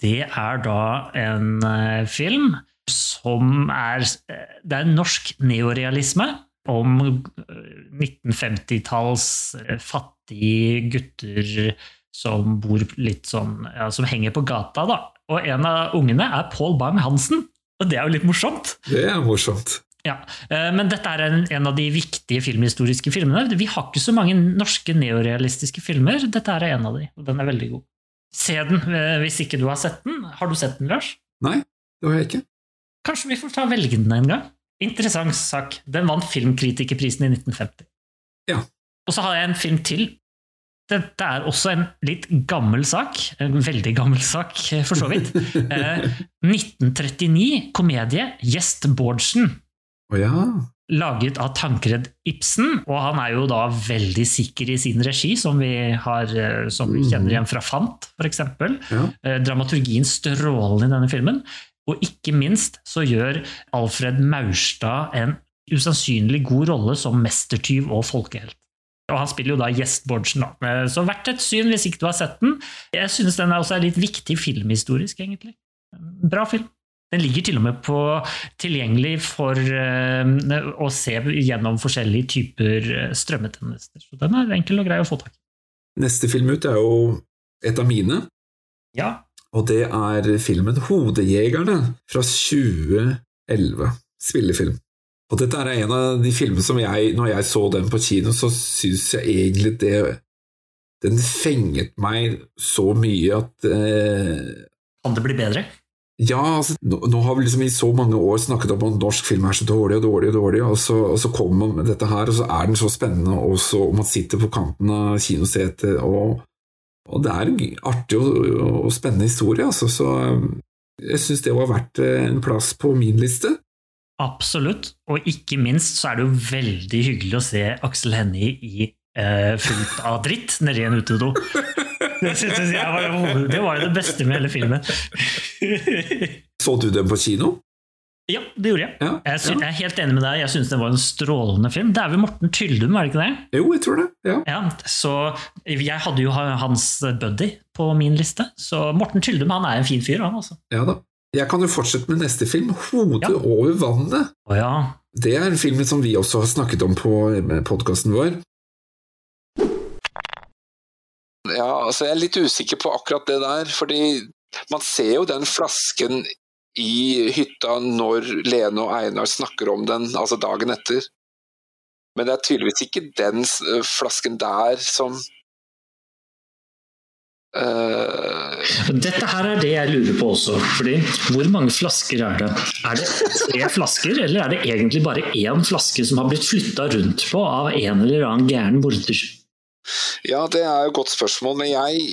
det er da en film som er eh, Det er norsk neorealisme om eh, 1950-talls eh, fattige gutter som bor litt sånn ja, Som henger på gata, da. Og en av ungene er Paul Bang-Hansen. Og det er jo litt morsomt. Det er morsomt. Ja, eh, Men dette er en, en av de viktige filmhistoriske filmene. Vi har ikke så mange norske neorealistiske filmer. Dette er en av de, og den er veldig god. Se den eh, hvis ikke du har sett den. Har du sett den, Lars? Nei, det har jeg ikke. Kanskje vi får ta velge den en gang? Interessant sak. Den vant Filmkritikerprisen i 1950. Ja. Og så har jeg en film til. Dette er også en litt gammel sak. En veldig gammel sak, for så vidt. Eh, 1939, komedie Gjest Bårdsen. Oh, ja. Laget av Tankred Ibsen, og han er jo da veldig sikker i sin regi, som vi, har, eh, som vi kjenner igjen fra Fant, f.eks. ja. Eh, Dramaturgien strålende i denne filmen. Og ikke minst så gjør Alfred Maurstad en usannsynlig god rolle som mestertyv og folkehelt. Og han spiller jo da Gjest Bårdsen, da. Så verdt et syn hvis ikke du har sett den. Jeg synes den er også litt viktig filmhistorisk, egentlig. Bra film. Den ligger til og med på tilgjengelig for uh, å se gjennom forskjellige typer eh, strømmetjenester. Så den er enkel og grei å få tak i. Neste film ut er jo et av mine. Ja. Og det er filmen Hodejegerne fra 2011. Spillefilm. Og dette er en av de filmene som jeg, når jeg så den på kino, så syns jeg egentlig det Den fenget meg så mye at eh, Kan det bli bedre? Ja, altså, nå, nå, har vi liksom i så mange år snakket om at norsk film er så dårlig og dårlig, og dårlig, og så, og så kommer man med dette her, og så er den så spennende, og, så, og man sitter på kanten av kinosetet, og, og det er en artig og, og spennende historie, altså, så eh, jeg syns det var verdt eh, en plass på min liste. Absolutt, og ikke minst så er det jo veldig hyggelig å se Aksel Hennie i eh, fullt av dritt nedi en utedo. Det var, det var jo det beste med hele filmen. Så du den på kino? Ja, det gjorde jeg. Ja, jeg, synes, ja. jeg, er helt enig med deg. Jeg syns det var en strålende film. Det er vel Morten Tyldum, er det ikke det? Jo, jeg tror det. Ja. ja. Så jeg hadde jo hans buddy på min liste, så Morten Tyldum han er en fin fyr, han altså. Ja da. Jeg kan jo fortsette med neste film, 'Hodet Ja. over vannet'. Å ja. Det er en film som vi også har snakket om på podkasten vår. Ja, altså jeg er litt usikker på akkurat det der, fordi man ser jo den flasken i hytta når Lene og Einar snakker om den, altså dagen etter. Men det er tydeligvis ikke den eh, flasken der som Uh... Dette her er det jeg lurer på også. fordi Hvor mange flasker er det? Er det tre flasker, eller er det egentlig bare én flaske som har blitt flytta rundt på av en eller annen gæren morder? Ja, det er jo et godt spørsmål, men jeg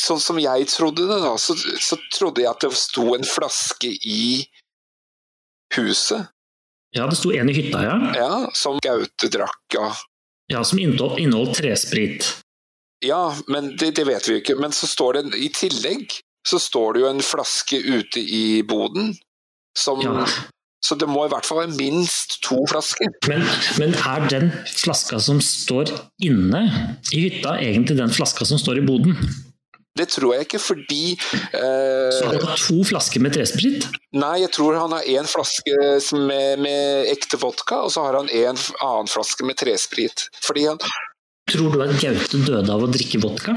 Sånn som jeg trodde det, da, så, så trodde jeg at det sto en flaske i huset, Ja, det sto en i hytta, ja. ja, som Gaute drakk av. ja som inneholdt, tresprit. Ja, men det, det vet vi jo ikke. Men så står det i tillegg så står det jo en flaske ute i boden. Som, Ja. Så det må i hvert fall være minst to flasker. Men, men er den flaska som står inne i hytta, egentlig den flaska som står i boden? Det tror jeg ikke, fordi Så eh, han har to flasker med tresprit? Nei, jeg tror han har én flaske med, med ekte vodka, og så har han en annen flaske med tresprit. Fordi han, Tror du at Gaute døde av å drikke vodka?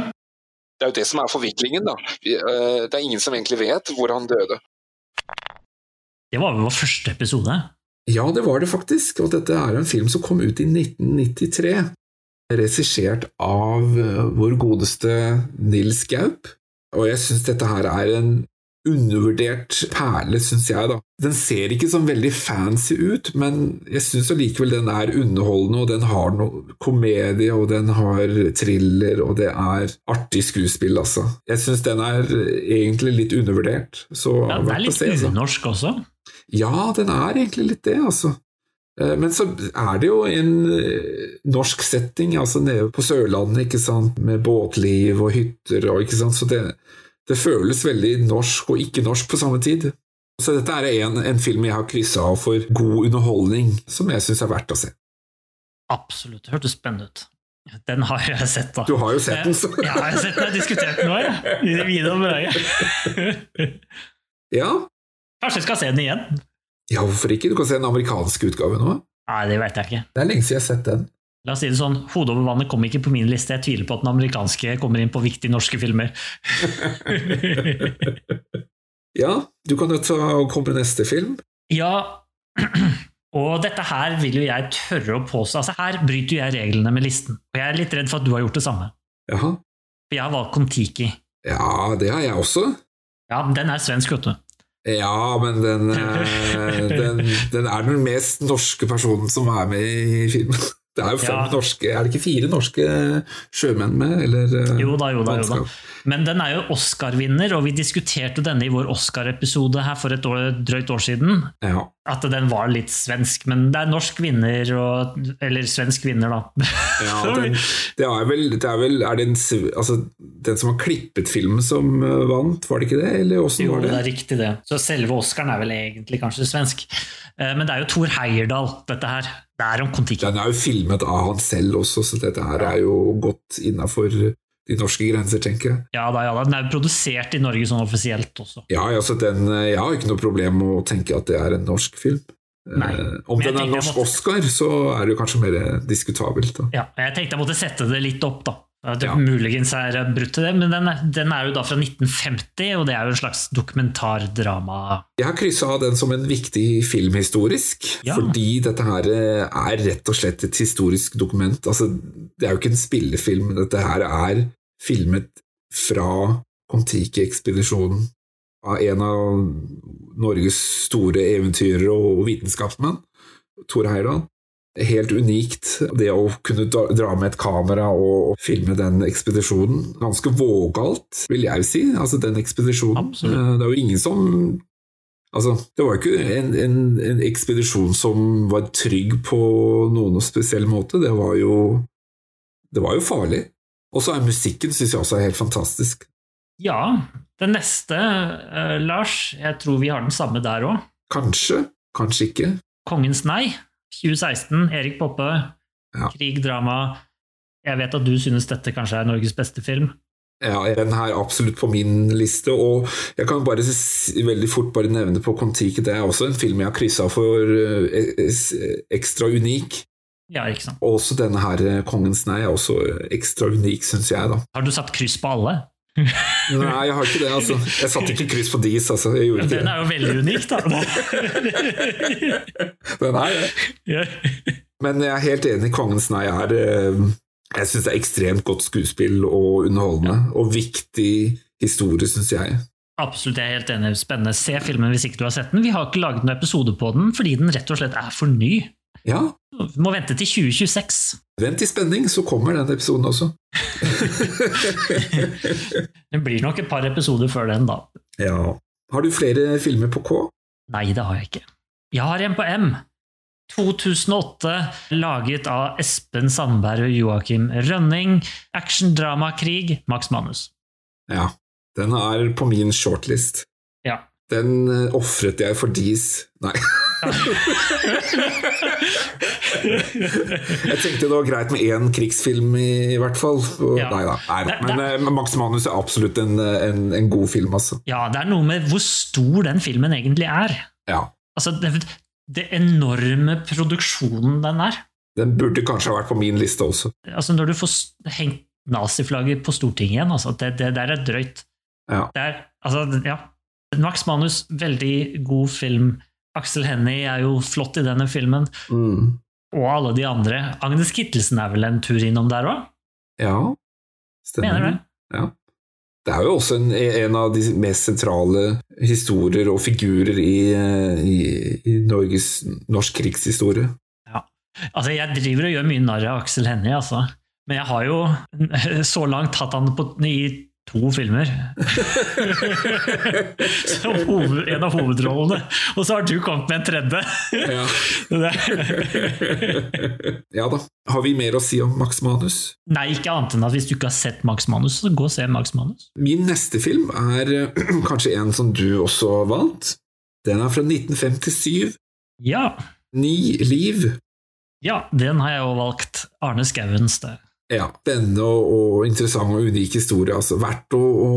Det er jo det som er forviklingen, da. Eh, Det er ingen som egentlig vet hvor han døde. Det var vel vår første episode. Ja, det var det faktisk, og dette er en film som kom ut i 1993. Regissert av eh, vår godeste Nils Gaup. Og jeg syns dette her er en undervurdert perle, syns jeg, da. Den ser ikke sånn veldig fancy ut, men jeg syns allikevel den er underholdende, og den har noe komedie, og den har thriller, og det er artig skuespill, altså. Jeg syns den er egentlig litt undervurdert, så Ja, det er litt. Altså. unorsk også. Ja, den er egentlig litt det, altså. Eh, Men så er det jo en eh, norsk setting, altså nede på Sørlandet, ikke sant, med båtliv og hytter og ikke sant, så det, det føles veldig norsk og ikke norsk på samme tid. Så dette er en, en film jeg har kryssa av for god underholdning, som jeg syns er verdt å se. Absolutt. Det hørtes spennende ut. Den har jeg sett, da. Du har jo sett den, så Ja, jeg har sett den. Jeg har diskutert den jeg. I videoen med deg. Ja, Kanskje jeg skal se den igjen? Ja hvorfor ikke? Du kan se den amerikanske utgaven nå. Nei, det vet jeg ikke. Det er lenge siden jeg har sett den. La oss si det sånn, Hodet over vannet kom ikke på min liste. Jeg tviler på at den amerikanske kommer inn på viktige norske filmer. Ja, du kan jo ta og komme med neste film. ja, og dette her vil jo jeg tørre å påstå. Altså Her bryter jo jeg reglene med listen. Og jeg er litt redd for at du har gjort det samme. Jaha. For jeg har valgt Kon-Tiki. Ja, det har jeg også. Ja, den er svensk, vet du. Ja, men den, eh, den, den er den mest norske personen som er med i filmen. Det er jo fem Ja. norske Er det ikke fire norske sjømenn med, eller? eh, Jo da, jo da, jo da. Men den er jo Oscar-vinner, og vi diskuterte denne i vår Oscar-episode her for et år, drøyt år siden. Ja. At den var litt svensk, men det er norsk vinner, og, eller svensk vinner, da. ja den, det er vel, det er, vel er det en, altså, den som har klippet filmen som eh, vant, var det ikke det? Eller Jo, var det det? er riktig, det. Så selve Oscaren er vel egentlig kanskje svensk. Eh, Men det er jo Thor Heyerdahl, dette her. Det er om Kon-Tiki. Den er jo filmet av han selv også, så dette her er jo godt innafor de norske grenser, tenker jeg. Ja da, ja da. Den er produsert i Norge sånn offisielt også. Ja, altså den, jeg har ikke noe problem med å tenke at det er en norsk film. Nei. Eh, Om den er norsk måtte- Oscar, så er det jo kanskje mer diskutabelt. Da. Ja, jeg tenkte jeg måtte sette det litt opp, da. Det Ja. muligens er brutt til det, men den er, den er jo da fra 1950, og det er jo en slags dokumentardrama. Jeg har kryssa av den som en viktig filmhistorisk, Ja. fordi dette her eh, er rett og slett et historisk dokument. Altså, det er jo ikke en spillefilm, dette her er filmet fra Kon-Tiki-ekspedisjonen av en av Norges store eventyrere og vitenskapsmenn, Tore Heyerdahl. Helt unikt, det å kunne dra med et kamera og, og filme den ekspedisjonen. Ganske vågalt, vil jeg si, altså den ekspedisjonen. Absolutt. Eh, Det er jo ingen som Altså, det var jo ikke en, en, en ekspedisjon som var trygg på noen spesiell måte. Det var jo Det var jo farlig. Og så er musikken, synes jeg også er helt fantastisk. Ja, den neste, uh, Lars, jeg tror vi har den samme der òg. Kanskje, kanskje ikke. Kongens nei, 2016, Erik Poppe. Ja. Krig, drama. Jeg vet at du synes dette kanskje er Norges beste film. Ja, den er absolutt på min liste, og jeg kan bare veldig fort bare nevne på Kon-Tiki, det er også en film jeg har kryssa for eh, ekstra unik. Ja, ikke sant? Og også denne her, eh, Kongens nei, er også ekstra unik, syns jeg, da. Har du satt kryss på alle? Nei, jeg har ikke det, altså. Jeg satte ikke kryss på dis, altså. Jeg gjorde ikke Den er jo veldig unik, da. Den er det. Ja. Men jeg er helt enig, Kongens nei er eh, Jeg syns det er ekstremt godt skuespill og underholdende, og viktig historie, syns jeg. Absolutt, jeg er helt enig. Spennende. Se filmen hvis ikke du har sett den. Vi har ikke laget noen episode på den fordi den rett og slett er for ny. Ja, Vi må vente til 2026. vent i spenning, så kommer den episoden også. Det blir nok et par episoder før den, da. Ja. Har du flere filmer på K? Nei, det har jeg ikke. Jeg har en på M. 2008, laget av Espen Sandberg og Joakim Rønning. Action, drama, krig. Max Manus. Ja. Den er på min shortlist. Ja. Den uh, ofret jeg for Dis. Nei. jeg tenkte det var greit med én krigsfilm, i, hvert fall. Og, Ja. Nei da. Nei, da. Det- Men eh, Max Manus er absolutt en, en, en god film, altså. Ja, det er noe med hvor stor den filmen egentlig er. Ja. Altså, det, det enorme produksjonen den er. Den burde kanskje ha vært på min liste også. Altså, når du får hengt naziflagget på Stortinget igjen, altså, det, der er drøyt. Ja. Er, altså, ja. Max Manus, veldig god film. Aksel Hennie er jo flott i denne filmen. Mm. Og alle de andre. Agnes Kittelsen er vel en tur innom der òg? Ja, stemmer. Mener det. Ja. Det er jo også en, en av de mest sentrale historier og figurer i, i, i Norges norsk krigshistorie. Ja. Altså, jeg driver og gjør mye narr av Aksel Hennie, altså. Men jeg har jo så langt hatt han på, i to filmer. Som en av hovedrollene. Og så har du kommet med en tredje. Ja. Da. Har vi mer å si om Max Manus? Nei, ikke annet enn at hvis du ikke har sett Max Manus, så gå og se Max Manus. Min neste film er kanskje en som du også valgt. Den er fra 1957. Ja, Ni liv. ja den har jeg jo valgt. Arne Skauens, det. Ja, Spennende og, interessant og unik historie. Altså, verdt å, å,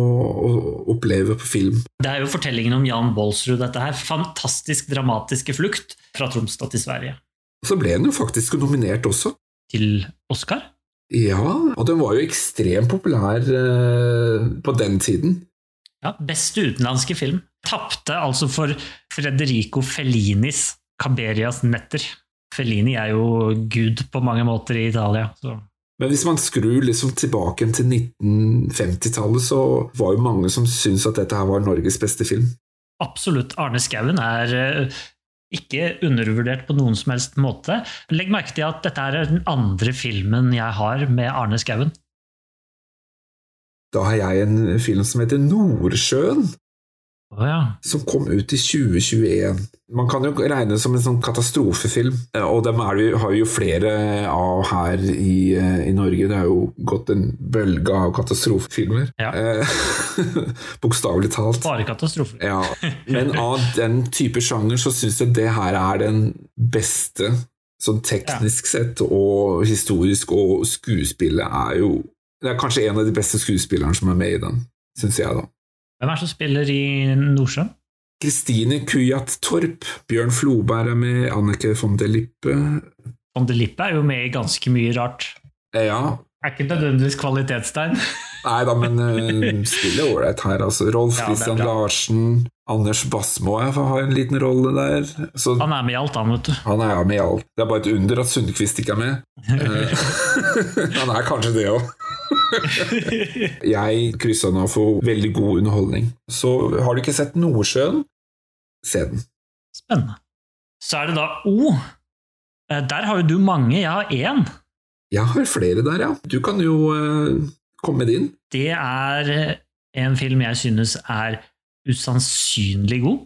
å oppleve på film. Det er jo fortellingen om Jan Baalsrud, dette her. Fantastisk dramatiske flukt fra Tromsdal til Sverige. Så ble den jo faktisk nominert også. Til Oscar? Ja, og den var jo ekstremt populær eh, på den tiden. Ja, Beste utenlandske film. Tapte altså for Frederico Fellinis Caberias netter. Fellini er jo gud på mange måter i Italia. Så. Men hvis man skrur liksom tilbake til 1950-tallet, så var jo mange som syntes at dette her var Norges beste film. Absolutt. Arne Skouen er eh, Ikke undervurdert på noen som helst måte. Legg merke til at dette er den andre filmen jeg har med Arne Skouen. Da har jeg en film som heter Nordsjøen, Ja. som kom ut i 2021. Man kan jo regne det som en sånn katastrofefilm, eh, og dem det, har vi jo flere av her i, eh, i Norge. Det har jo gått en bølge av katastrofefilmer. Ja. Eh, Bokstavelig talt. Bare katastrofer. Ja, men av den type sjanger så syns jeg det her er den beste, sånn teknisk sett og historisk, og skuespillet er jo Det er kanskje en av de beste skuespillerne som er med i den, syns jeg, da. Hvem er det som spiller i Nordsjøen? Kristine Kujat Torp, Bjørn Floberg er med, Annike von de Lippe Von de Lippe er jo med i ganske mye rart. Eh, Ja, Er ikke nødvendigvis kvalitetstegn. nei da, men uh, spiller ålreit her, altså. Rolf Ja, Christian. Larsen, Anders Basmo har en liten rolle der. Så Han er med i alt, han, vet du. Han er med i alt. Det er bare et under at Sundquist ikke er med. Eh, han er kanskje det òg. Jeg kryssa den av for veldig god underholdning. Så har du ikke sett Nordsjøen, se den. Spennende. Så er det da O. Eh, Der har jo du mange, jeg har én. Jeg har flere der, ja. Du kan jo uh, komme med din. Det er eh, en film jeg synes er usannsynlig god.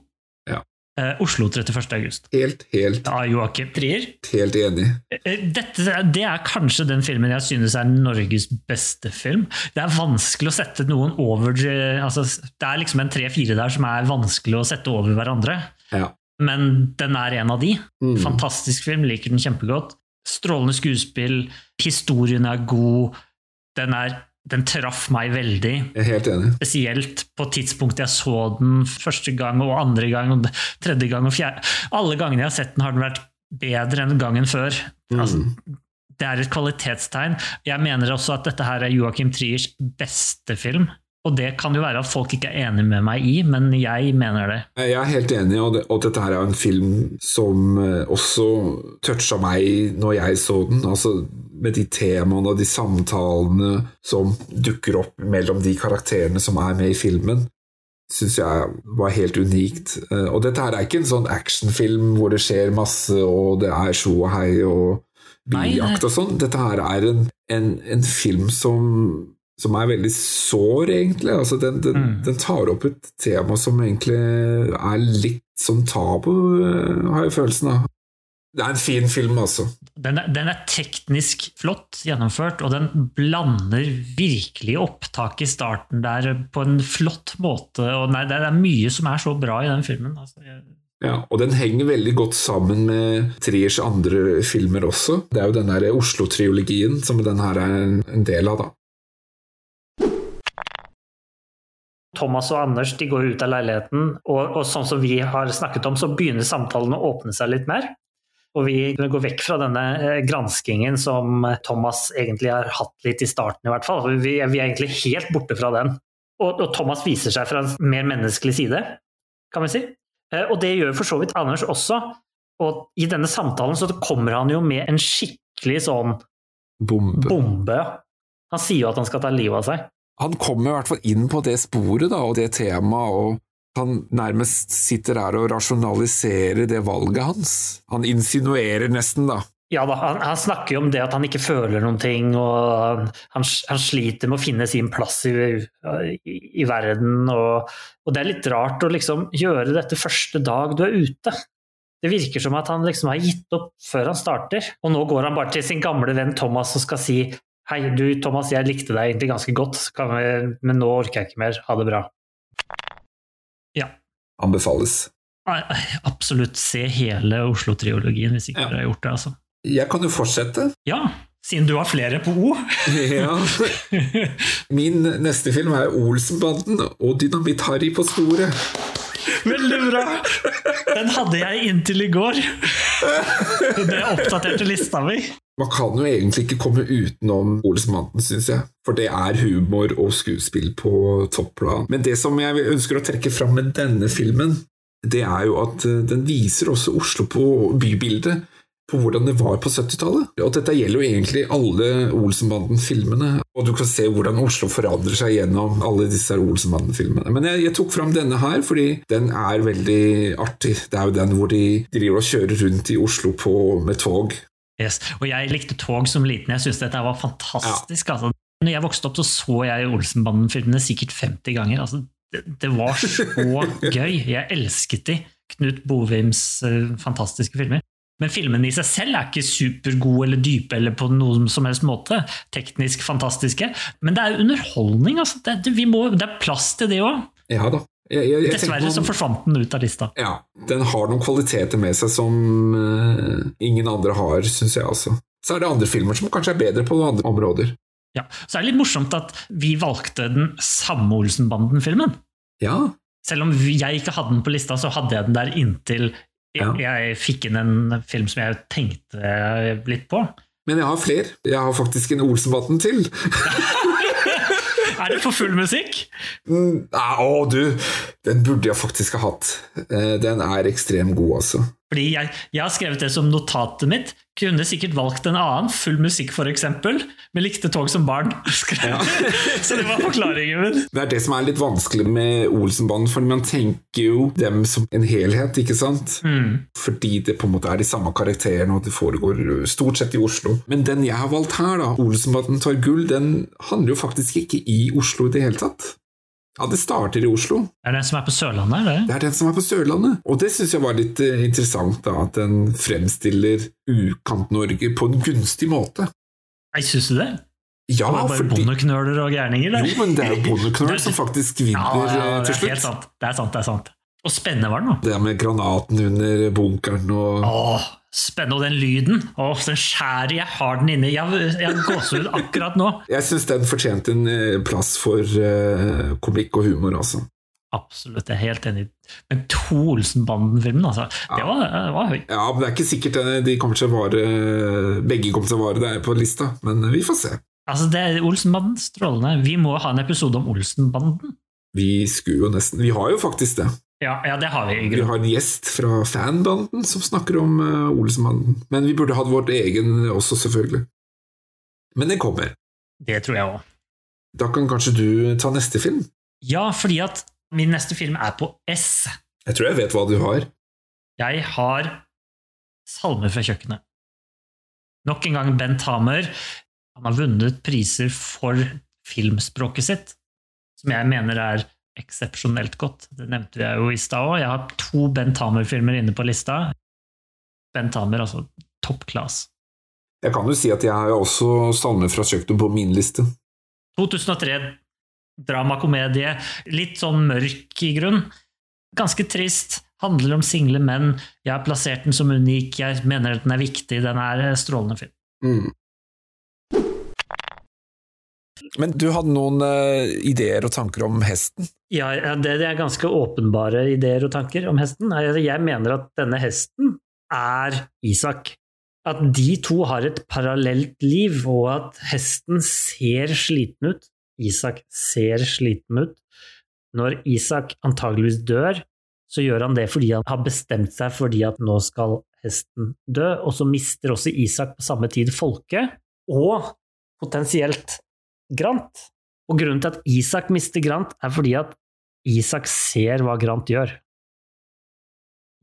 Eh, Oslo 31. august. Helt, helt, Av Joakim Trier. helt enig. Eh, Dette, det er kanskje den filmen jeg synes er Norges beste film. Det er vanskelig å sette noen over eh, altså, Det er liksom en tre-fire der som er vanskelig å sette over hverandre. Ja. Men den er en av de. Mm. Fantastisk film, liker den kjempegodt. Strålende skuespill, historien er god. Den, er, den traff meg veldig. Jeg er helt enig. Spesielt på tidspunktet jeg så den første gang og andre gang og tredje gang og fjerde. Alle gangene jeg har sett den, har den vært bedre enn gangen før. Altså, Mm. det er et kvalitetstegn. Jeg mener også at dette her er Joakim Triers beste film. Og det kan jo være at folk ikke er enig med meg i, men jeg mener det. Jeg er helt enig, og, det, og dette her er en film som eh, også toucha meg når jeg så den. Altså med de temaene og de samtalene som dukker opp mellom de karakterene som er med i filmen. Syns jeg var helt unikt. Eh, Og dette her er ikke en sånn actionfilm hvor det skjer masse, og det er sjo og hei og biljakt og sånn. Dette her er en, en, en film som som er veldig sår, egentlig. Altså, den, den, Mm. den tar opp et tema som egentlig er litt sånn tabu, eh, har jeg følelsen av. Det er en fin film, altså. Den er, den er teknisk flott gjennomført, og den blander virkelig opptak i starten der på en flott måte. Og nei, det er mye som er så bra i den filmen. Altså, jeg- Ja, og den henger veldig godt sammen med Triers andre filmer også. Det er jo den der Oslo-triologien som den her er en- en del av, da. Thomas og Anders de går ut av leiligheten, og, og sånn som vi har snakket om, så begynner samtalen å åpne seg litt mer. Og vi går vekk fra denne eh, granskingen som Thomas egentlig har hatt litt i starten, i hvert fall. Vi, vi er egentlig helt borte fra den. Og, og Thomas viser seg fra en mer menneskelig side, kan vi si. Eh, Og det gjør for så vidt Anders også. Og i denne samtalen så kommer han jo med en skikkelig sånn Bombe. bombe. Han sier jo at han skal ta livet av seg. Han kommer i hvert fall inn på det sporet da, og det temaet, og han nærmest sitter her og rasjonaliserer det valget hans. Han insinuerer nesten, da. Ja da, han, han snakker jo om det at han ikke føler noen ting, og han, han sliter med å finne sin plass i, i, i verden. Og, og det er litt rart å liksom gjøre dette første dag du er ute. Det virker som at han liksom har gitt opp før han starter. Og nå går han bare til sin gamle venn Thomas og skal si Hei, du Thomas, jeg likte deg egentlig ganske godt, vi, men nå orker jeg ikke mer. Ha det bra. Anbefales. Nei, Absolutt se hele Oslo-triologien, hvis ikke Ja. dere har gjort det. altså. Jeg kan jo fortsette. Ja, siden du har flere på O. Ja. Min neste film er Olsenbanden og Dynamitt-Harry på sporet. Veldig bra! Den hadde jeg inntil i går. Det oppdaterte lista mi. Man kan jo egentlig ikke komme utenom Olsenbanden, syns jeg. For det er humor og skuespill på topplan. Men det som jeg ønsker å trekke fram med denne filmen, det er jo at eh, den viser også Oslo på bybildet på hvordan det var på 70-tallet. Og dette gjelder jo egentlig alle Olsenbanden-filmene. Og du kan se hvordan Oslo forandrer seg gjennom alle disse Olsenbanden-filmene. Men jeg, jeg, tok fram denne her fordi den er veldig artig. Det er jo den hvor de driver og kjører rundt i Oslo på, med tog. Yes. Og jeg likte tog som liten. Jeg syntes dette var fantastisk. Ja. Altså. Når jeg vokste opp, så så jeg Olsenbanden-filmene sikkert 50 ganger. Altså, det, det, var så gøy. Jeg elsket de. Knut Bovims uh, fantastiske filmer. Men filmene i seg selv er ikke supergode eller dype eller på noen som helst måte. Teknisk fantastiske. Men det er underholdning. Altså. Det, det, må, det, er plass til det òg. Ja Dessverre så forsvant den ut av lista. Ja, Den har noen kvaliteter med seg som uh, ingen andre har, syns jeg også. Så er det andre filmer som kanskje er bedre på andre områder. Ja, Så er det litt morsomt at vi valgte den samme Olsenbanden-filmen. Ja. Selv om jeg ikke hadde den på lista, så hadde jeg den der inntil ja. jeg fikk inn en film som jeg tenkte litt på. Men jeg har flere. Jeg har faktisk en Olsenbanden til. er det for full musikk? Mm, å, du! Den burde jeg faktisk ha hatt. Eh, den er ekstremt god, altså. Fordi jeg, jeg, har skrevet det som notatet mitt. Kunne sikkert valgt en annen, full musikk f.eks., men likte tog som barn. Ja. så det var forklaringen min. Det er det som er litt vanskelig med Olsenbanden, for man tenker jo dem som en helhet, ikke sant? Mm. Fordi det på en måte er de samme karakterene, og det foregår stort sett i Oslo. Men den jeg har valgt her, da, Olsenbanden tar gull, den handler jo faktisk ikke i Oslo i det hele tatt. Ja, det starter i Oslo. Er det den som er på Sørlandet? eller? Det er den som er på Sørlandet. Og det syns jeg var litt uh, interessant, da, at den fremstiller Ukant-Norge på en gunstig måte. Jeg syns du det? Ja, det er bare fordi... bondeknøler og gærninger? Jo, men det er jo bondeknøl som faktisk vinner ja, ja, eh, til slutt. Det er sant, det er sant. det er sant. Og spennende var den, da. Det med granaten under bunkeren og Åh, Spennende. Og den lyden! Åh, den skjærer jeg har den inni. Jeg, jeg gåsehud akkurat nå. Jeg syns den fortjente en eh, plass for uh, komikk og humor, altså. Absolutt, jeg er helt enig. Men to Olsenbanden-filmen, altså. Det var, var høyt. Ja, men det er ikke sikkert de kommer til å vare begge kommer til å vare der på lista, men vi får se. Altså, det er Olsenbanden strålende. Vi må ha en episode om Olsenbanden. Vi skulle jo nesten Vi har jo faktisk det. Ja, ja, det har vi. Vi har en gjest fra fanbanden som snakker om uh, Olsenbanden. Men vi burde hatt vårt egen også, selvfølgelig. Men det kommer. Det tror jeg òg. Da kan kanskje du ta neste film? Ja, fordi at min neste film er på S. Jeg tror jeg vet hva du har. Jeg har Salmer fra kjøkkenet. Nok en gang Bent Hamer. Han har vunnet priser for filmspråket sitt, som jeg mener er eksepsjonelt godt. Det nevnte jeg jo i stad òg. Jeg har to Bent Hamer-filmer inne på lista. Bent Hamer, altså top class. Jeg kan jo si at jeg har også salmer fra kjøkkenet på min liste. 2003, dramakomedie. Litt sånn mørk i grunn. Ganske trist. Handler om single menn. Jeg har plassert den som unik. Jeg mener at den er viktig. Den er strålende film. Mm. Men du hadde noen uh, ideer og tanker om hesten? Ja, det, er ganske åpenbare ideer og tanker om hesten. Jeg mener at denne hesten er Isak. At de to har et parallelt liv, og at hesten ser sliten ut. Isak ser sliten ut. Når Isak antageligvis dør, så gjør han det fordi han har bestemt seg fordi at nå skal hesten dø, og så mister også Isak på samme tid folket, og potensielt Grant. Og grunnen til at Isak mister Grant, er fordi at Isak ser hva Grant gjør.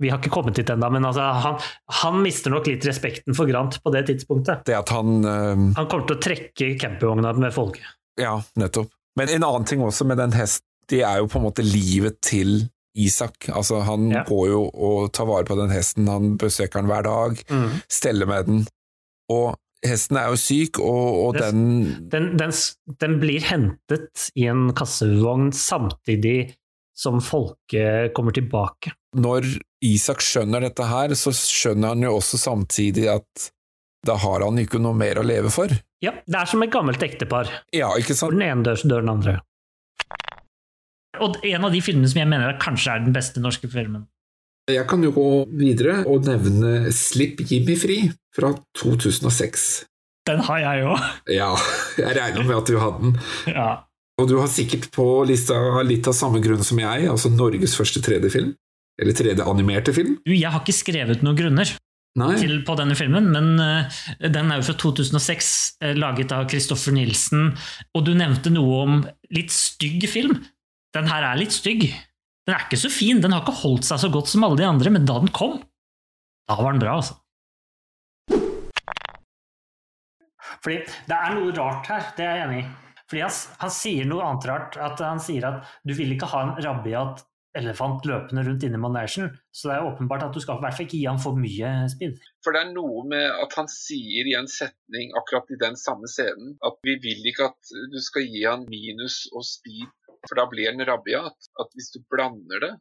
Vi har ikke kommet dit ennå, men altså, han, han, mister nok litt respekten for Grant på det tidspunktet. Det at han uh... Han kommer til å trekke campingvogna med folket. Ja, nettopp. Men en annen ting også med den hesten, det er jo på en måte livet til Isak. Altså, han ja. går jo og tar vare på den hesten, han besøker den hver dag, mm. steller med den. Og hesten er jo syk, og, og den... Den, den, den blir hentet i en kassevogn samtidig som folket kommer tilbake. Når Isak skjønner dette her, så skjønner han jo også samtidig at da har han ikke noe mer å leve for. Ja, det er som et gammelt ektepar. Ja, ikke sant? Hvor den ene dør, så dør den andre. Og en av de filmene som jeg mener kanskje er den beste norske filmen. Jeg kan jo gå videre og nevne Slipp Jimmy fri fra 2006. Den har jeg òg. Ja, jeg regner med at du hadde den. Ja. Og du har sikkert på lista litt av samme grunn som jeg, altså Norges første 3D-film. Eller 3D-animerte film. Du, jeg har ikke skrevet noen grunner. Til, på denne filmen, men uh, den er jo fra 2006, uh, laget av Kristoffer Nilsen. Og du nevnte noe om litt stygg film. Den her er litt stygg. Den er ikke så fin, den har ikke holdt seg så godt som alle de andre, men da den kom, da var den bra, altså. Fordi det er noe rart her, det er jeg enig i. Fordi han, han sier noe annet rart. At han sier at du vil ikke ha en rabiat elefant løpende rundt inni manesjen. Så det er åpenbart at du skal i hvert fall ikke gi han for mye speed. For det er noe med at han sier i en setning akkurat i den samme scenen at vi vil ikke at du skal gi han minus og speed, for da blir den rabiat. At hvis du blander det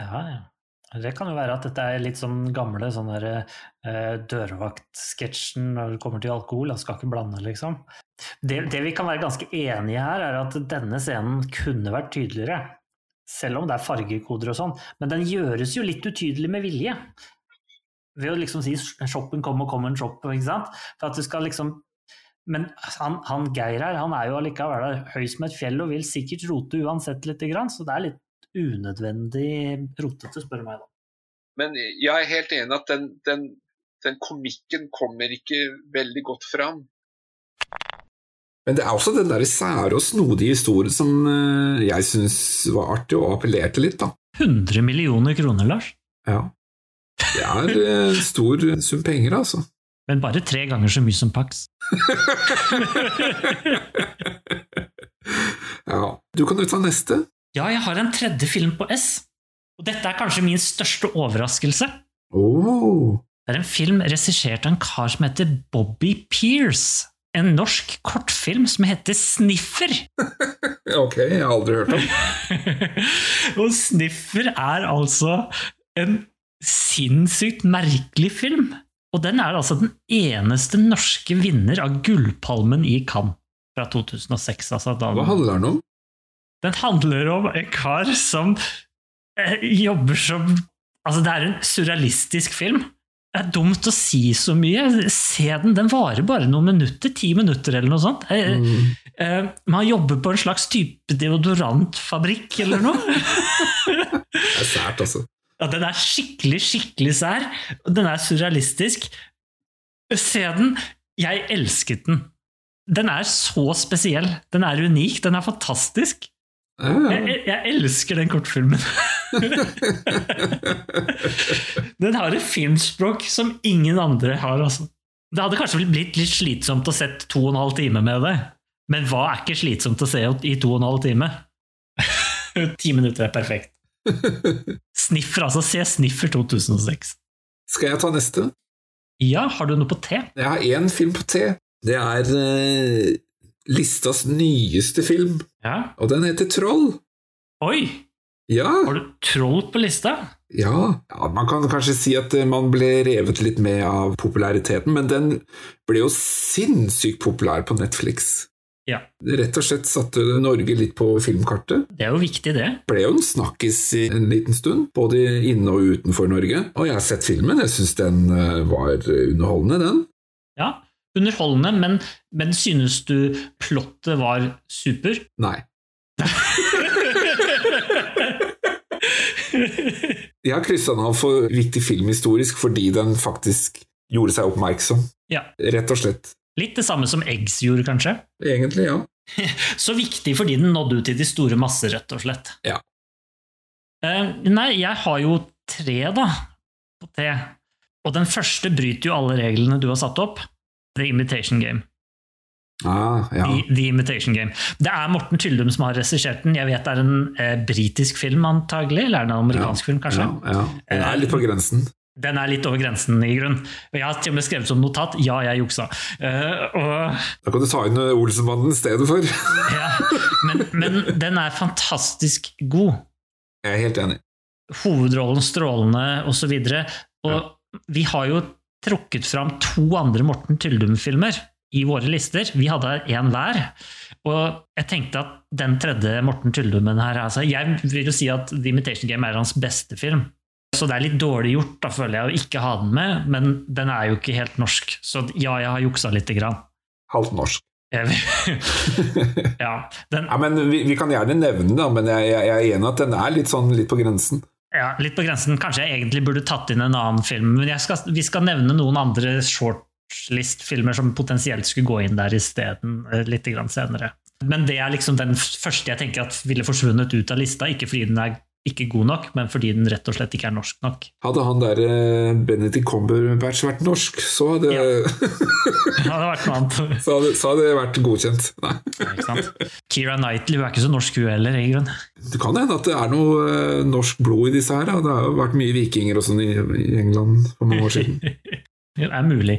Ja, ja. Det kan jo være at dette er litt sånn gamle sånn der, eh, dørvaktsketsjen når det kommer til alkohol. Han skal ikke blande, liksom. Det, det vi kan være ganske enige her, er at denne scenen kunne vært tydeligere. Selv om det er fargekoder og sånn. Men den gjøres jo litt utydelig med vilje. Ved å liksom si 'shoppen kom og kom en shop', ikke sant. For at du skal liksom men han, han Geir her, han er jo allikevel høy som et fjell og vil sikkert rote uansett lite grann, så det er litt unødvendig rotete, spør du meg. da. Men jeg er helt enig at den, den, den komikken kommer ikke veldig godt fram. Men det er også den der sære og snodige historien som eh, jeg syns var artig og appellerte litt, da. 100 millioner kroner, Lars. Ja. Det er en stor sum penger, altså. Men bare tre ganger så mye som Pax. ja. Du kan jo ta neste. Ja, jeg har en tredje film på S. Og dette er kanskje min største overraskelse. Oh. Det er en film regissert av en kar som heter Bobby Pierce. En norsk kortfilm som heter Sniffer. Ok, jeg har aldri hørt om. og Sniffer er altså en sinnssykt merkelig film. Og den er altså den eneste norske vinner av Gullpalmen i Cannes fra 2006. Altså da Hva handler den om? Den handler om en kar som eh, jobber som Altså, det er en surrealistisk film. Det er dumt å si så mye. Se den, den varer bare noen minutter. Ti minutter eller noe sånt. Eh, Mm. eh, man jobber på en slags type deodorantfabrikk eller noe. Det er sært, altså. Ja, den er skikkelig, skikkelig sær. Den er surrealistisk. Se den. Jeg elsket den. Den er så spesiell. Den er unik. Den er fantastisk. Jeg, jeg, elsker den kortfilmen. den har et filmspråk som ingen andre har. Altså. Det hadde kanskje blitt litt slitsomt å sett to og en halv time med det. Men hva er ikke slitsomt å se i to og en halv time? Ti minutter er perfekt. Sniffer, altså. Se Sniffer 2006. Skal jeg ta neste? Ja, har du noe på T? Jeg har én film på T. Det er uh, listas nyeste film, Ja. og den heter Troll. Oi! Ja, Har du troll på lista? ja. ja Man kan kanskje si at eh, man ble revet litt med av populariteten, men den ble jo sinnssykt populær på Netflix. Ja. Rett og slett satte Norge litt på filmkartet. Det er jo viktig, det. ble jo en snakkis i en liten stund, både inne og utenfor Norge. Og jeg har sett filmen, jeg syns den eh, var underholdende, den. Ja, Underholdende, men, men synes du plottet var super? Nei. Jeg har kryssa den av for viktig filmhistorisk fordi den faktisk gjorde seg oppmerksom. Ja. Rett og slett. Litt det samme som Eggs gjorde, kanskje? Egentlig, ja. Så viktig fordi den nådde ut til de store masser, rett og slett. Ja. Uh, nei, jeg har jo tre, da, på T. Og den første bryter jo alle reglene du har satt opp. The Imitation Game. Ah, ja. The, The Imitation Game. Det er Morten Tyldum som har regissert den. Jeg vet det er en eh, britisk film, antagelig, eller er det en amerikansk film, kanskje? Ja, ja. Den er litt på grensen. Den er litt over grensen, i grunn. Og jeg har til og med skrevet som notat 'ja, jeg juksa'. Uh, og Da kan du ta inn Olsenbanden i stedet for. Ja, men, men den er fantastisk god. Jeg er helt enig. Hovedrollen strålende, osv. Og, og vi har jo trukket fram to andre Morten Tyldum-filmer i våre lister. Vi hadde én hver. Og jeg tenkte at den tredje Morten Tyldumen her altså, Jeg vil jo si at The Imitation Game er hans beste film. Så det er litt dårlig gjort, da føler jeg, å ikke ha den med. Men den er jo ikke helt norsk, så ja, jeg har juksa lite grann. Halvt norsk. Ja, den, Ja, men vi, vi kan gjerne nevne det, men jeg, jeg, jeg er enig at den er litt sånn litt på grensen. Ja, litt på grensen. Kanskje jeg egentlig burde tatt inn en annen film. Men skal, vi skal nevne noen andre shortlist-filmer som potensielt skulle gå inn der isteden eh, litt senere. Men det er liksom den første jeg tenker at ville forsvunnet ut av lista, ikke fordi den er ikke god nok, men fordi den rett og slett ikke er norsk nok. Hadde han der uh, Benedict Cumberbatch vært norsk, så hadde ja. hadde vært noe annet. så, hadde, så hadde det vært godkjent. Nei. Kira Knightley hun er ikke så norsk hun heller, i grunn. Det kan hende at det er noe uh, norsk blod i disse her. Da. Det har jo vært mye vikinger og sånn i, i, England for mange år siden. det er mulig.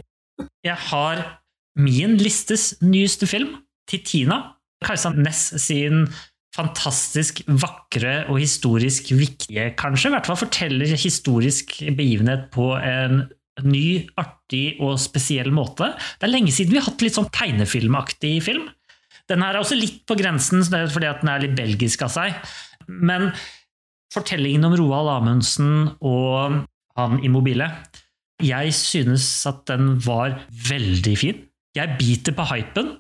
Jeg har min listes nyeste film, til Tina. Kajsa Næss sin fantastisk vakre og historisk viktige, kanskje. I hvert fall forteller historisk begivenhet på en ny, artig og spesiell måte. Det er lenge siden vi har hatt litt sånn tegnefilmaktig film. Den her er også litt på grensen fordi at den er litt belgisk av seg. Men fortellingen om Roald Amundsen og han Immobile Jeg synes at den var veldig fin. Jeg biter på hypen.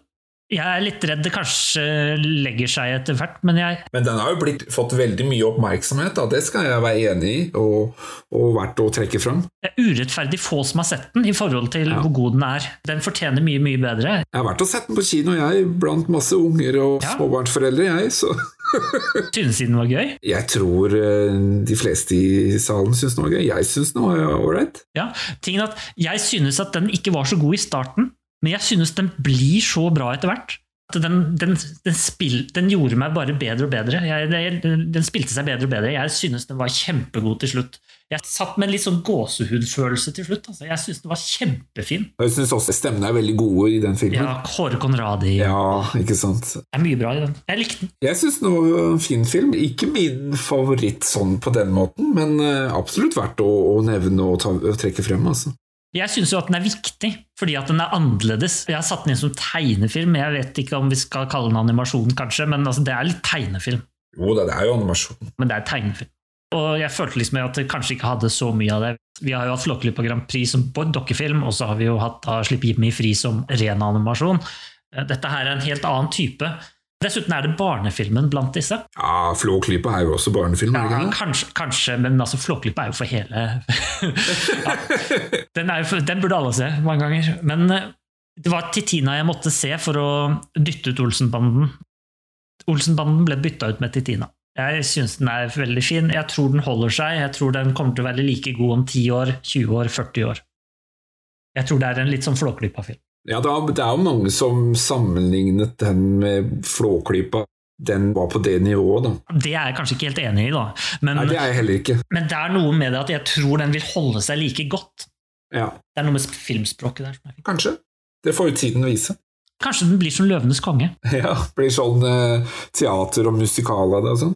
Jeg er litt redd det kanskje legger seg etter hvert, men jeg Men den har jo blitt, fått veldig mye oppmerksomhet, da. det skal jeg være enig i, og, og verdt å trekke fram. Det er urettferdig få som har sett den, i forhold til ja. hvor god den er. Den fortjener mye, mye bedre. Jeg har vært og sett den på kino, jeg, blant masse unger og ja. småbarnsforeldre, jeg, så Synes den var gøy? Jeg tror eh, de fleste i salen syns den var gøy. Jeg syns den var ålreit. Ja, tingen at jeg synes at den ikke var så god i starten. Men jeg synes den blir så bra etter hvert. Den, den, den, spil, den, gjorde meg bare bedre og bedre. Jeg, den spilte seg bedre og bedre. Jeg synes den var kjempegod til slutt. Jeg satt med en litt sånn gåsehudfølelse til slutt. Altså. Jeg synes den var kjempefin. Jeg synes også stemmene er veldig gode i den filmen. Ja, Kåre Conradi. Ja, ikke sant. Det er mye bra i den. Jeg likte den. Jeg synes den var en fin film. Ikke min favoritt sånn på den måten, men eh, absolutt verdt å, å nevne og, ta, og trekke frem. Altså. Jeg syns jo at den er viktig, fordi at den er annerledes. Jeg har satt den inn som tegnefilm. Jeg vet ikke om vi skal kalle den animasjon, kanskje, men altså, det er litt tegnefilm. Jo, det er jo animasjon. Men det er tegnefilm. Og jeg følte liksom at det kanskje ikke hadde så mye av det. Vi har jo hatt Flåklypa Grand Prix som dokkefilm, og så har vi jo hatt da Slipp Jimmy fri som ren animasjon. Dette her er en helt annen type. Dessuten er det barnefilmen blant disse. Ja, Flåklypa er jo også barnefilm. Ja, kanskje, kanskje, men altså, Flåklypa er jo for hele ja, den, jo for, den, burde alle se mange ganger. Men eh, det var Titina jeg måtte se for å dytte ut Olsenbanden. Olsenbanden ble bytta ut med Titina. Jeg syns den er veldig fin. Jeg tror den holder seg. Jeg tror den kommer til å være like god om 10 år, 20 år, 40 år. Jeg tror det er en litt sånn Flåklypa-film. Ja, det er jo mange som sammenlignet den med Flåklypa. Den var på det nivået, da. Det er jeg kanskje ikke helt enig i, da. Men, Nei, det er jeg heller ikke. Men det er noe med det at jeg tror den vil holde seg like godt. Ja. Det er noe med filmspråket der. Kanskje. Det får jo tiden vise. Kanskje den blir som Løvenes konge? Ja, blir sånn eh, teater og musikal av det og sånn.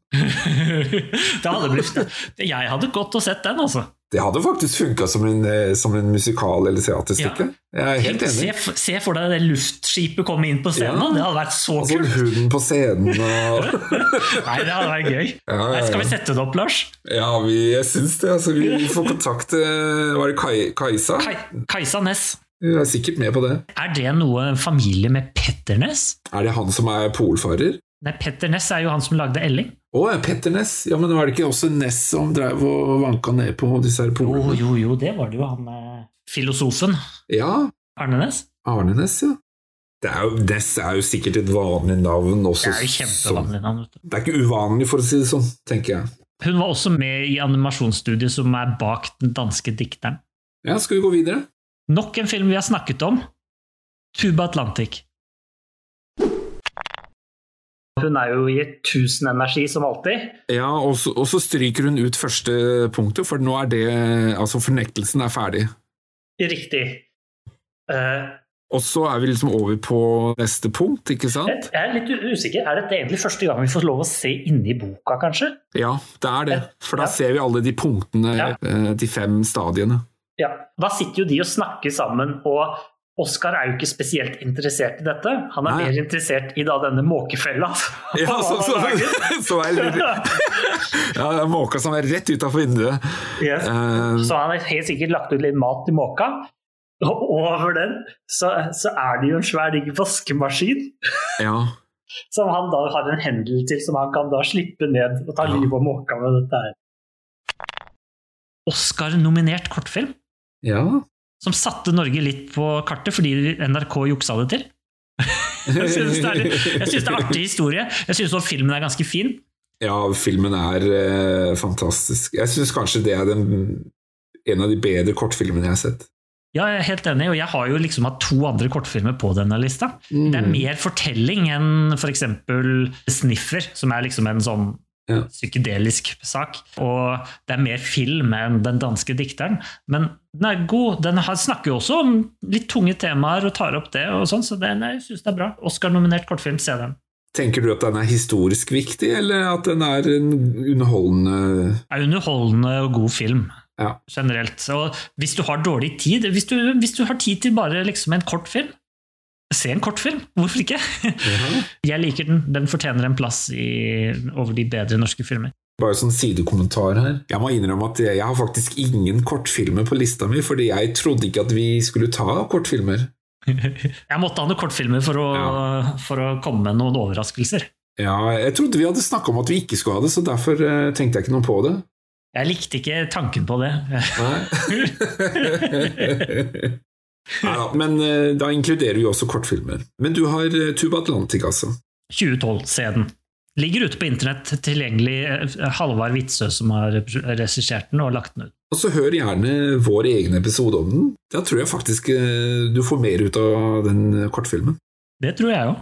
det hadde blitt Jeg hadde gått og sett den, altså. Det hadde faktisk funka som, eh, som, en musikal eller teaterstykke. Ja. Jeg er helt enig. Se, se, for deg det luftskipet komme inn på scenen. Ja. Det hadde vært så kult! Og Sånn hunden på scenen og Nei, det hadde vært gøy. Ja, Nei, skal vi sette det opp, Lars? Ja, vi, jeg syns det. Altså, vi får kontakt Var det Kai, Kajsa? Kai, Kajsa Næss. Hun er sikkert med på det. Er det noe familie med Petter Næss? Er det han som er polfarer? Nei, Petter Næss er jo han som lagde Elling. Å, oh, Petter Ness. Ja, men var det ikke også Ness som drev og vanka ned på disse her polene? Jo, jo, jo, det var det jo han eh, filosofen. Ja. Arne Ness? Arne Ness, ja. Det er jo, Ness er jo sikkert et vanlig navn også. Det er jo kjempevanlig navn. Vet du. Det er ikke uvanlig, for å si det sånn, tenker jeg. Hun var også med i animasjonsstudiet som er bak den danske dikteren. Ja, skal vi gå videre? Nok en film vi har snakket om. Tuba Atlantic. Hun er jo i tusen energi, som alltid. Ja, og så, og så, stryker hun ut første punktet, for nå er det Altså, fornektelsen er ferdig. Riktig. Uh, og så er vi liksom over på neste punkt, ikke sant? Jeg er litt usikker. Er dette egentlig første gang vi får lov å se inni boka, kanskje? Ja, det er det. For da ja. ser vi alle de punktene, ja. Eh, de fem stadiene. Ja. Da sitter jo de og snakker sammen og Oskar er jo ikke spesielt interessert i dette. Han er Nei. mer interessert i da denne måkefella. Ja, så, så, så er litt, ja, det er måka som er rett utafor vinduet. Yes. Uh, så han har helt sikkert lagt ut litt mat til måka. Og over den så, så er det jo en svær digg vaskemaskin. Ja. Som han da har en hendel til, som han kan da slippe ned og ta ja. livet av måka med dette her. Oscar-nominert kortfilm. Ja. Som satte Norge litt på kartet fordi NRK juksa det til. jeg syns det, det er artig historie. Jeg syns filmen er ganske fin. Ja, filmen er eh, fantastisk. Jeg syns kanskje det er den, en av de bedre kortfilmene jeg har sett. Ja, jeg er helt enig, og jeg har jo liksom hatt to andre kortfilmer på denne lista. Det er Mm. mer fortelling enn f.eks. Sniffer, som er liksom en sånn Ja. psykedelisk sak. Og det er mer film enn Den danske dikteren. Men den er god. Den snakker jo også om litt tunge temaer og tar opp det, og sånn, så den, jeg syns det er bra. Oscar-nominert kortfilm, se den. Tenker du at den er historisk viktig, eller at den er en underholdende er underholdende og god film. Ja. Generelt. Og hvis du har dårlig tid hvis du, hvis du har tid til bare liksom en kortfilm, se en kortfilm. Hvorfor ikke? Jeg liker den. Den fortjener en plass i, over de bedre norske filmer. Bare sånn sidekommentar her. Jeg må innrømme at jeg har faktisk ingen kortfilmer på lista mi, fordi jeg trodde ikke at vi skulle ta kortfilmer. Jeg måtte ha noen kortfilmer for å, for å komme med noen overraskelser. Ja, jeg trodde vi hadde snakka om at vi ikke skulle ha det, så derfor eh, tenkte jeg ikke noe på det. Jeg likte ikke tanken på det. Neida, men eh, da inkluderer vi også kortfilmer. Men du har eh, Tuba Atlantic, altså. 2012, se den. Ligger ute på internett, tilgjengelig. eh, Halvard Witzøe som har regissert den og lagt den ut. Og så hør gjerne vår egen episode om den. Da tror jeg faktisk du får mer ut av den kortfilmen. Det tror jeg òg.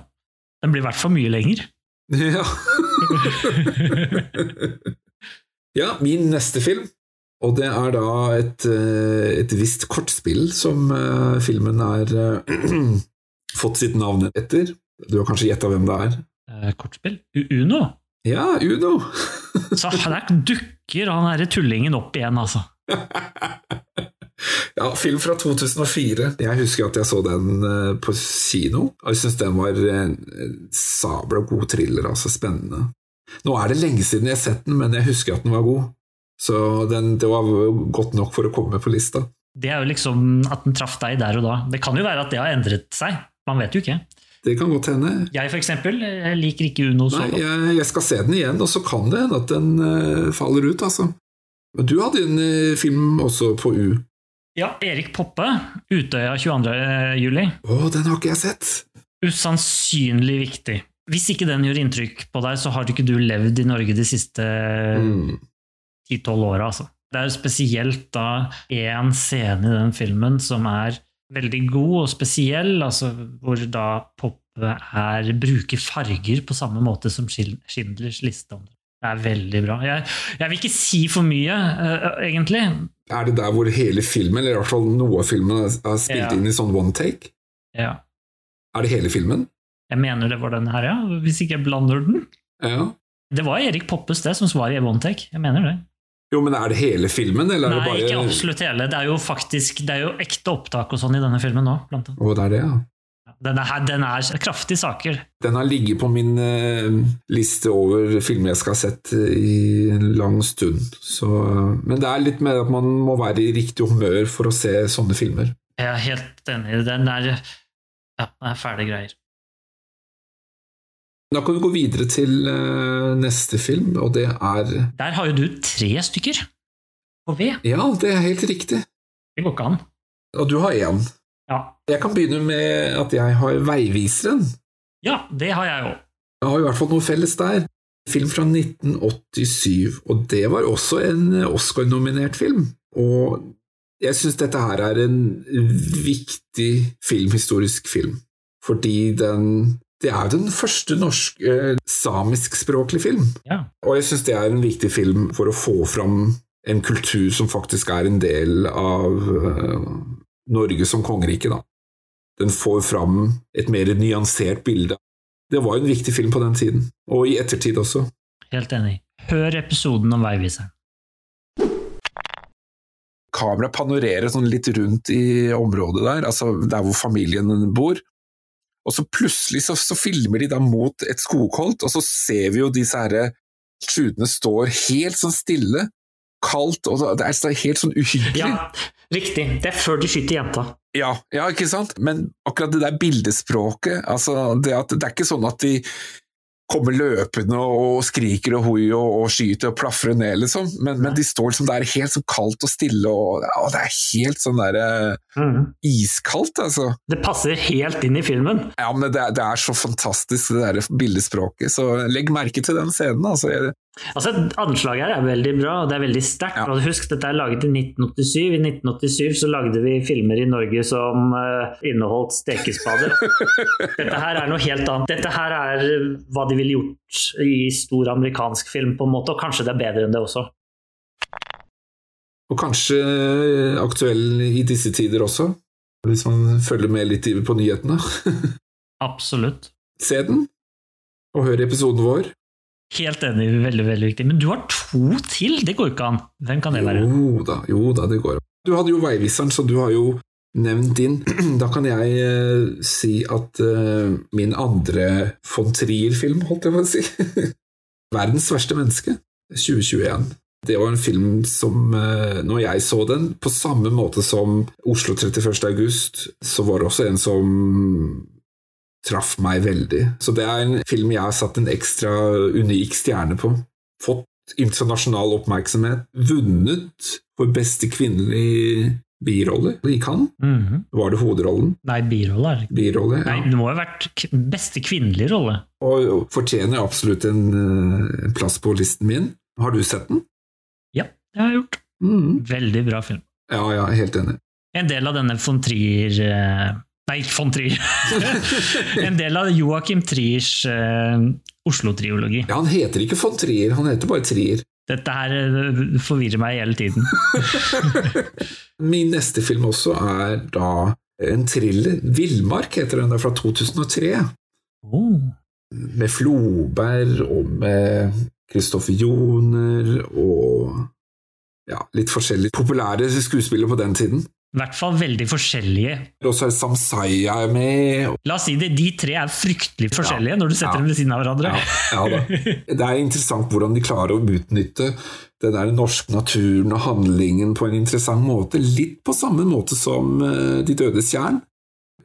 Den blir i hvert fall mye lenger. Ja. ja, min neste film. Og det er da et, eh, et visst kortspill som eh, filmen er eh, fått sitt navn etter. Du har kanskje gjetta hvem det er? Kortspill? Uno? Ja, Uno! Så der dukker han derre tullingen opp igjen, altså. Ja, film fra 2004. Jeg husker at jeg så den på kino, og jeg syns den var en sabla god thriller, altså spennende. Nå er det lenge siden jeg har sett den, men jeg husker at den var god. Så den, det var godt nok for å komme på lista. Det er jo liksom at den traff deg der og da. Det kan jo være at det har endret seg. Man vet jo ikke. Det kan godt hende. Jeg for eksempel jeg liker ikke Uno så godt. jeg, jeg skal se den igjen, og så kan det hende at den uh, faller ut, altså. Men du hadde en uh, film også på U. Ja, Erik Poppe, Utøya 22. juli. Å, den har ikke jeg sett! Usannsynlig viktig. Hvis ikke den gjør inntrykk på deg, så har ikke du levd i Norge de siste Mm. Ti-tolv åra, altså. Det er jo spesielt da én scene i den filmen som er veldig god og spesiell, altså hvor da Poppe er, bruker farger på samme måte som Schindlers liste. Det er veldig bra. Jeg, jeg vil ikke si for mye, uh, egentlig. Er det der hvor hele filmen, eller i hvert fall noe av filmen, er spilt Ja. inn i sånn one take? Ja. Er det hele filmen? Jeg mener det var den her, ja. Hvis ikke jeg blander den. Ja. Det var Erik Poppes det som var i One Take. Jeg mener det. Jo, men er det hele filmen, eller er Nei, det bare ikke absolutt hele. Det er jo faktisk det er jo ekte opptak og sånn i denne filmen nå. Blant annet. Å, det er det, ja. Den er, den er kraftige saker. Den har ligget på min eh, liste over filmer jeg skal ha sett eh, i en lang stund. Så, men det er litt mer at man må være i riktig humør for å se sånne filmer. Jeg er helt enig. Den er, ja, det er fæle greier. Da kan vi gå videre til eh, neste film, og det er Der har jo du tre stykker på V. Ja, det er helt riktig. Det går ikke an. Og du har én. Ja, Jeg kan begynne med at jeg har Veiviseren. ja det har jeg òg. Jeg har i hvert fall noe felles der. Film fra 1987, og det var også en Oscar-nominert film. Og jeg syns dette her er en viktig filmhistorisk film, fordi den Det er jo den første norske eh, samiskspråklige film. Ja. Og jeg syns det er en viktig film for å få fram en kultur som faktisk er en del av eh, Norge som kongerike, da. Den får fram et mer nyansert bilde. Det var jo en viktig film på den tiden, og i ettertid også. Helt enig. Hør episoden om Veiviseren. Kameraet panorerer sånn litt rundt i området der, altså der hvor familien bor. Og så plutselig så, så filmer de da mot et skogholt, og så ser vi jo disse herre skutene står helt sånn stille, kaldt, og det er helt sånn uhyggelig. Ja, riktig. Det er før de skyter jenta. Ja, ja, ikke sant? Men akkurat det der bildespråket, altså det, at, det er ikke sånn at de kommer løpende og skriker og hoi og, og skyter og plafrer ned, liksom. Men, men, de står liksom der helt så kaldt og stille, og, og det er helt sånn derre mm. iskaldt, altså. Det passer helt inn i filmen. Ja, men det, det er så fantastisk, det der bildespråket. Så legg merke til den scenen, altså. Altså, Anslaget her er veldig bra, og det er veldig sterkt. Ja. Husk, dette er laget i 1987. I 1987 så lagde vi filmer i Norge som uh, inneholdt stekespader. dette her er noe helt annet. Dette her er hva de ville gjort i stor amerikansk film, på en måte, og kanskje det er bedre enn det også. Og kanskje aktuell i disse tider også, hvis man følger med litt på nyhetene. Absolutt. Se den, og hør episoden vår. Helt enig, veldig veldig viktig. Men du har to til, det går ikke an. Hvem kan det være? Jo da, jo da, det går an. Du hadde jo Veiviseren, så du har jo nevnt din. Da kan jeg uh, si at uh, min andre von Trier-film, holdt jeg på å si 'Verdens verste menneske', 2021. Det var en film som, uh, når jeg så den, på samme måte som Oslo 31. august, så var det også en som traff meg veldig. Så det er en film jeg har satt en ekstra unik stjerne på. Fått internasjonal oppmerksomhet. Vunnet for beste kvinnelige birolle i Cannes. Mm -hmm. Var det hovedrollen? Nei, birolle. Birolle, ja. Nei, det må ha vært beste kvinnelige rolle. Og, fortjener absolutt en, eh, en, plass på listen min. Har du sett den? Ja, det har jeg gjort. Mm. Veldig bra film. Ja, ja, helt enig. En del av denne von Trier eh, ikke von Trier. en del av Joakim Triers uh, Oslo-triologi. Ja, Han heter ikke von Trier, han heter bare Trier. Dette her eh, forvirrer meg hele tiden. Min neste film også er da en thriller. 'Villmark' heter den, der fra 2003. Oh. Med Floberg og med Kristoffer Joner og ja, litt forskjellige populære skuespillere på den tiden. I hvert fall veldig forskjellige. Og så er Samsaya med. La oss si det, de tre er fryktelig forskjellige ja, når du setter ja, dem ved siden av hverandre. Ja, det er interessant hvordan de klarer å utnytte den der norske naturen og handlingen på en interessant måte. Litt på samme måte som uh, De dødes jern.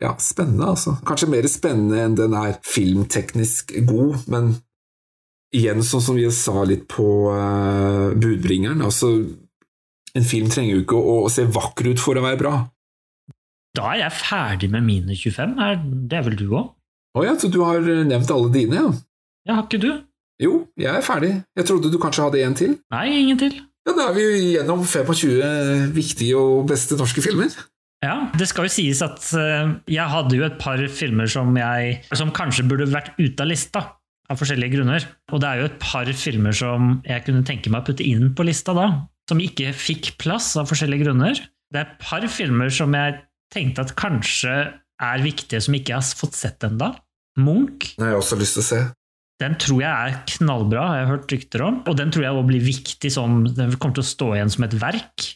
Ja, spennende, altså. Kanskje mer spennende enn den er filmteknisk god, men igjen, sånn som vi sa litt på uh, Budbringeren. altså en film trenger jo ikke å, å, se vakker ut for å være bra. Da er jeg ferdig med mine 25. Er, det er vel du òg? Å ja, så du har nevnt alle dine, ja? Ja, har ikke du? Jo, jeg er ferdig. Jeg trodde du kanskje hadde en til? Nei, ingen til. Ja, Da er vi gjennom 25 viktige og beste norske filmer. Ja, det skal jo sies at uh, jeg hadde jo et par filmer som, jeg, som kanskje burde vært ute av lista, av forskjellige grunner. Og det er jo et par filmer som jeg kunne tenke meg å putte inn på lista da som ikke fikk plass av forskjellige grunner. Det er et par filmer som jeg tenkte at kanskje er viktige, som ikke har fått sett ennå. Munch. Den har jeg også lyst til å se. Den tror jeg er knallbra, har jeg hørt rykter om. Og den tror jeg også blir viktig, sånn, den kommer til å stå igjen som et verk.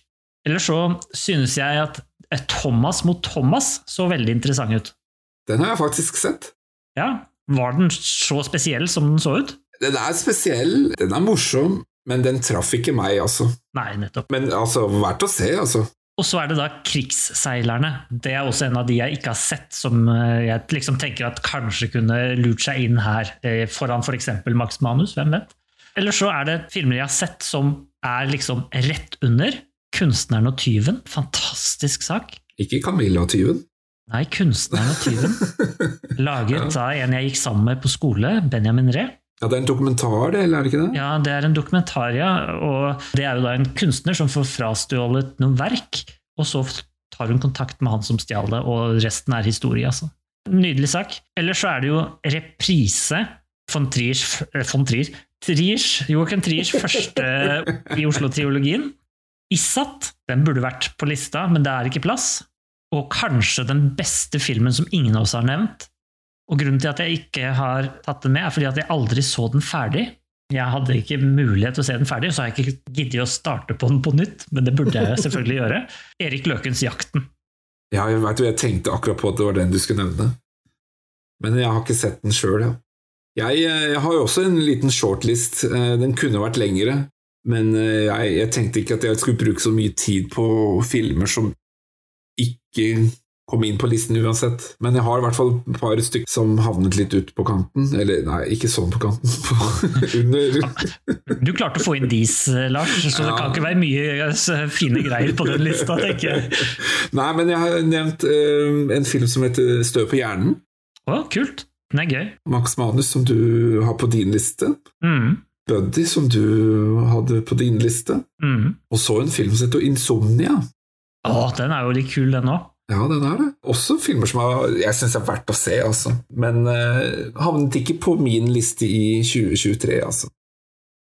Eller så synes jeg at Thomas mot Thomas så veldig interessant ut. Den har jeg faktisk sett. Ja, Var den så spesiell som den så ut? Den er spesiell, den er morsom, men den traff ikke meg, altså. Nei, nettopp. Men altså, verdt å se, altså. Og så er det da Krigsseilerne. Det er også en av de jeg ikke har sett, som eh, jeg liksom tenker at kanskje kunne lurt seg inn her, eh, foran f.eks. For Max Manus, hvem vet? Eller så er det filmer jeg har sett som er liksom rett under. 'Kunstneren og tyven'. Fantastisk sak. Ikke Camilla og tyven? Nei, 'Kunstneren og tyven'. Laget av en jeg gikk sammen med på skole, Benjamin Ree. Ja, Det er en dokumentar, det, eller er det ikke det? Ja, det er en dokumentar, ja. Og det er jo da en kunstner som får frastjålet noen verk, og så tar hun kontakt med han som stjal det, og resten er historie, altså. Nydelig sak. Ellers så er det jo reprise von Triers, eh, von Trier, Triers Joachim Triers første i Oslo-triologien. Issat. Den burde vært på lista, men det er ikke plass. Og kanskje den beste filmen som ingen av oss har nevnt, og grunnen til at jeg ikke har tatt den med, er fordi at jeg aldri så den ferdig. Jeg hadde ikke mulighet til å se den ferdig, så har jeg ikke giddet å starte på den på nytt, men det burde jeg selvfølgelig gjøre. Erik Løkens 'Jakten'. Ja, jeg veit jeg tenkte akkurat på at det var den du skulle nevne. Men jeg har ikke sett den sjøl, ja. Jeg, eh, jeg, har jo også en liten shortlist. Eh, den kunne vært lengre, men eh, jeg, jeg tenkte ikke at jeg skulle bruke så mye tid på filmer som ikke komme inn på listen uansett. Men jeg har i hvert fall et par stykker som havnet litt ut på kanten. Eller nei, ikke sånn på kanten, på under. Du klarte å få inn dis, Lars, så det kan ikke være mye eh, fine greier på den lista, tenker jeg. Nei, men jeg har nevnt uh, en film som heter Støv på hjernen. Å, kult. Den er gøy. Max Manus, som du har på din liste. Mm. Buddy, som du hadde på din liste. Mm. Og så en film som heter Insomnia. Å, den er jo litt kul, den òg. Ja, den er det. Også filmer som er, jeg syns er verdt å se, altså. Men uh, havnet ikke på min liste i 2023, altså.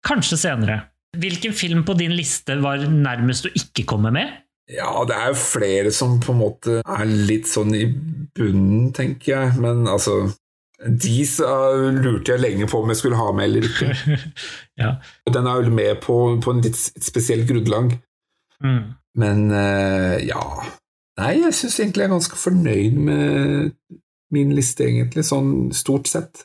Kanskje senere. Hvilken film på din liste var nærmest å ikke komme med? Ja, det er jo flere som på en måte er litt sånn i bunnen, tenker jeg. Men altså De lurte jeg lenge på om jeg skulle ha med eller ikke. ja. Den er jo med på, på en litt spesiell grunnlag. Mm. Men uh, ja Nei, jeg syns egentlig jeg er ganske fornøyd med min liste, egentlig, sånn stort sett.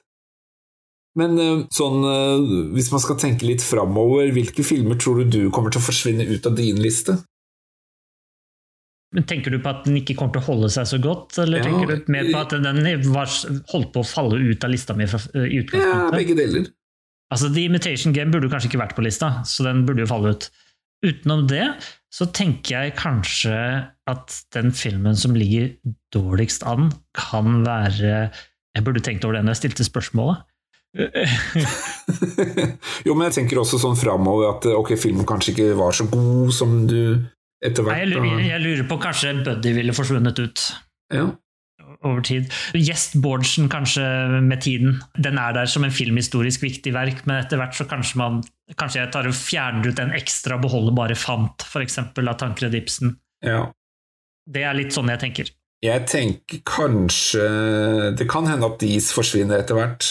Men eh, sånn, eh, hvis man skal tenke litt framover, hvilke filmer tror du du kommer til å forsvinne ut av din liste? Men Tenker du på at den ikke kommer til å holde seg så godt, eller Ja, tenker du mer på at den var, holdt på å falle ut av lista mi fra, i Ja, begge deler. Altså, The Imitation Game burde kanskje ikke vært på lista, så den burde jo falle ut. Utenom det så tenker jeg kanskje at den filmen som ligger dårligst an, kan være Jeg burde tenkt over det når jeg stilte spørsmålet. jo, men jeg tenker også sånn framover at ok, filmen kanskje ikke var så god som du etter Nei, jeg, lurer, jeg lurer på kanskje Buddy ville forsvunnet ut ja. Over tid. Gjest Bårdsen kanskje med tiden. Den er der som en filmhistorisk viktig verk, men etter hvert så kanskje man Kanskje jeg tar og fjerner ut en ekstra beholder bare fant, f.eks. av Tankred Ibsen. ja. Det er litt sånn jeg tenker. Jeg tenker kanskje Det kan hende at Dis forsvinner etter hvert,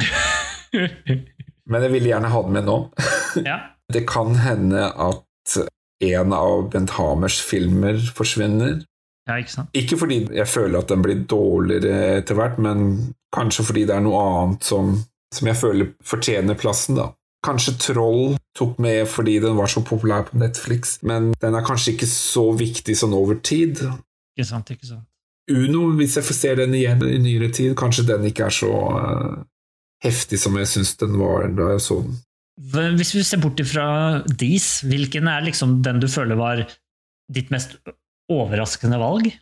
men jeg ville gjerne ha den med nå. ja. Det kan hende at en av Bent Hamers filmer forsvinner. Ja, ikke sant. Ikke fordi jeg føler at den blir dårligere etter hvert, men kanskje fordi det er noe annet som, som jeg føler fortjener plassen, da. Kanskje Troll tok med fordi den var så populær på Netflix, men den er kanskje ikke så viktig sånn over tid. Ikke sant, ikke sant. Uno, hvis jeg får se den igjen i nyere tid, kanskje den ikke er så uh, heftig som jeg syns den var da jeg så den. Hvis vi ser bort ifra Dis, hvilken er liksom den du føler var ditt mest overraskende valg?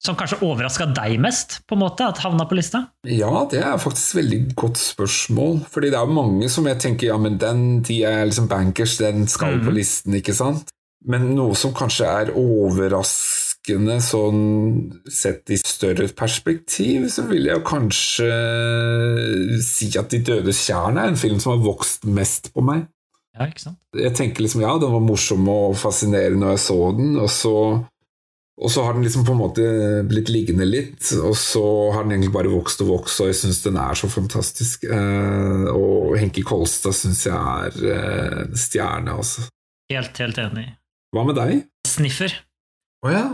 Som kanskje overraska deg mest, på en måte, at havna på lista? Ja, det er faktisk et veldig godt spørsmål. Fordi det er mange som jeg tenker ja, men den, de er liksom bankers, den skal mm. på listen, ikke sant? Men noe som kanskje er overraskende sånn sett i større perspektiv, så vil jeg jo kanskje si at De dødes tjern er en film som har vokst mest på meg. Ja, ikke sant? Jeg tenker liksom ja, den var morsom og fascinerende når jeg så den, og så og så har den liksom på en måte blitt liggende litt, og så har den egentlig bare vokst og vokst, og jeg syns den er så fantastisk. Eh, og Henki Kolstad syns jeg er eh, en stjerne, altså. Helt, helt enig. Hva med deg? Sniffer. Å ja.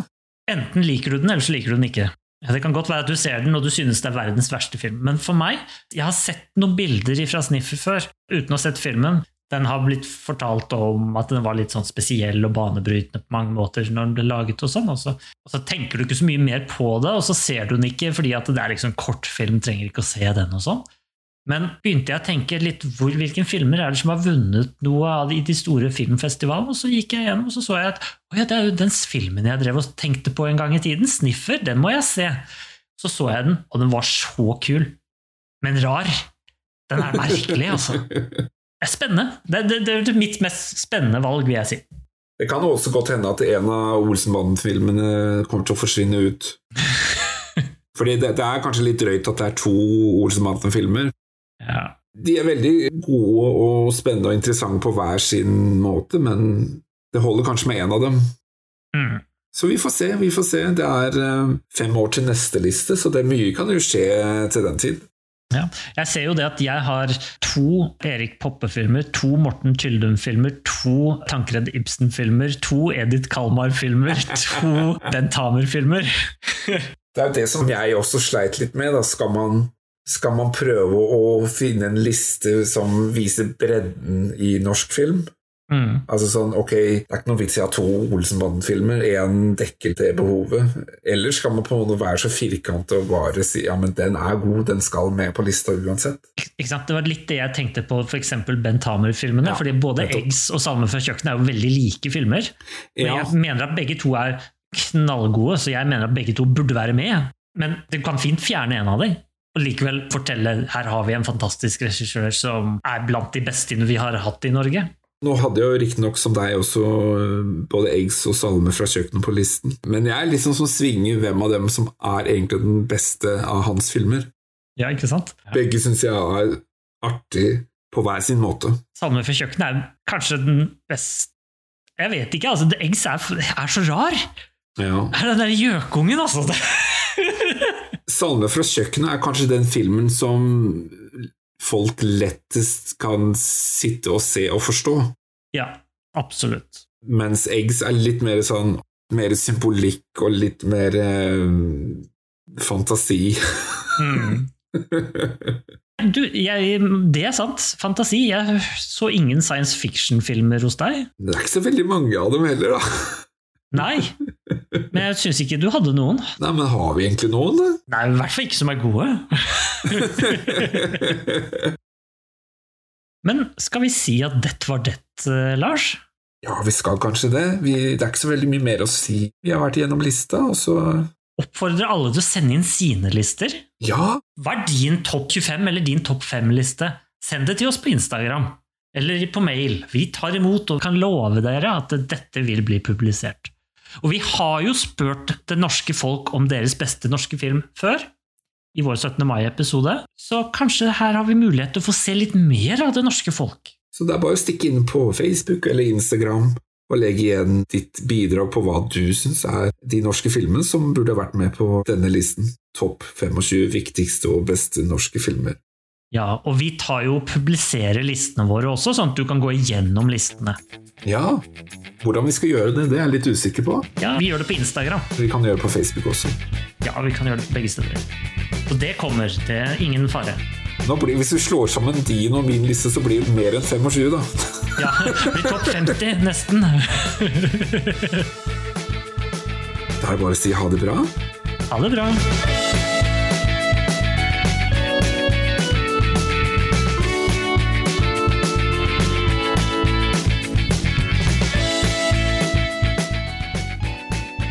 Enten liker du den, eller så liker du den ikke. Det kan godt være at du ser den og du synes det er verdens verste film, men for meg Jeg har sett noen bilder fra Sniffer før, uten å ha sett filmen. Den har blitt fortalt om at den var litt sånn spesiell og banebrytende på mange måter når den ble laget, og sånn. Og så, og så tenker du ikke så mye mer på det, og så ser du den ikke fordi at det er liksom kortfilm, trenger ikke å se den og sånn. Men begynte jeg å tenke litt hvor, hvilken filmer er det som har vunnet noe av de, de store filmfestivalene, og så gikk jeg gjennom og så så jeg at å ja, det er jo den filmen jeg drev og tenkte på en gang i tiden, Sniffer, den må jeg se. Så så jeg den, og den var så kul, men rar. Den er merkelig, altså. Er spennende. Det, det, det er mitt mest spennende valg, vil jeg si. Det kan også godt hende at en av Olsenbanden-filmene kommer til å forsvinne ut. Fordi det, det er kanskje litt drøyt at det er to Olsenbanden-filmer. Ja. De er veldig gode og spennende og interessante på hver sin måte, men det holder kanskje med én av dem. Mm. Så vi får se, vi får se. Det er eh, fem år til neste liste, så det mye kan jo skje til den tid. Ja. Jeg ser jo det at jeg har to Erik Poppe-filmer, to Morten Tyldum-filmer, to Tankred Ibsen-filmer, to Edith Kalmar-filmer, to Bent Hamer-filmer. Det er jo det som jeg også sleit litt med. Da. Skal, man, skal man prøve å finne en liste som viser bredden i norsk film? Mm. Altså sånn, ok, Det er ikke noe vits i å ha to Olsenbanden-filmer, én dekker det behovet. Ellers skal man på en måte være så firkantet og bare si ja, men den er god, den skal med på lista uansett? Ikke sant? Det var litt det jeg tenkte på f.eks. Bent Hamer-filmene. Ja, fordi både. Eggs og Salme fra kjøkkenet er jo veldig like filmer. Men Ja. jeg mener at begge to er knallgode, så jeg mener at begge to burde være med. Men du kan fint fjerne en av dem. Og likevel fortelle her har vi en fantastisk regissør som er blant de beste vi har hatt i Norge. Nå hadde jeg jo riktignok som deg også øh, både eggs og salme fra kjøkkenet på listen, men jeg er liksom som svinger hvem av dem som er egentlig den beste av hans filmer. Ja, ikke sant? Begge syns jeg er artig på hver sin måte. Salme fra kjøkkenet er kanskje den beste Jeg vet ikke, altså. The Eggs er, er så rar! Ja. Er den der gjøkungen, altså. Salme fra kjøkkenet er kanskje den filmen som folk lettest kan sitte og se og forstå, ja, absolutt. mens eggs er litt mer sånn mer symbolikk og litt mer eh, fantasi. Mm. Du, jeg, det er sant. Fantasi. Jeg så ingen science fiction-filmer hos deg. Det er ikke så veldig mange av dem heller, da. Nei. Men jeg syns ikke du hadde noen. Nei, men har vi egentlig noen, da? Nei, i hvert fall ikke som er gode. Men skal vi si at det var det, eh, Lars? Ja, vi skal kanskje det. Vi, det er ikke så veldig mye mer å si. Vi har vært igjennom lista, og så Oppfordrer alle til å sende inn sine lister. Ja, Hva er din topp 25 eller din topp 5-liste? Send det til oss på Instagram eller på mail. Vi tar imot og kan love dere at dette vil bli publisert. Og vi har jo spurt det norske folk om deres beste norske film før, i vår 17. mai-episode, så kanskje her har vi mulighet til å få se litt mer av det norske folk. så det er bare å stikke inn på Facebook eller Instagram og legge igjen ditt bidrag på hva du syns er de norske filmene som burde vært med på denne listen. Topp 25 viktigste og beste norske filmer. Ja, og vi tar jo og publiserer listene våre også, sånn at du kan gå igjennom listene. Ja, hvordan vi skal gjøre det, det er jeg litt usikker på. Ja, vi gjør det på Instagram. Vi kan gjøre det på Facebook også. Ja, vi kan gjøre det på begge steder. Så det kommer, det er ingen fare. Blir, hvis vi slår sammen din og min liste, så blir det mer enn 25, da. Ja, vi blir topp 50, nesten. Da er det bare å si ha det bra. Ha det bra.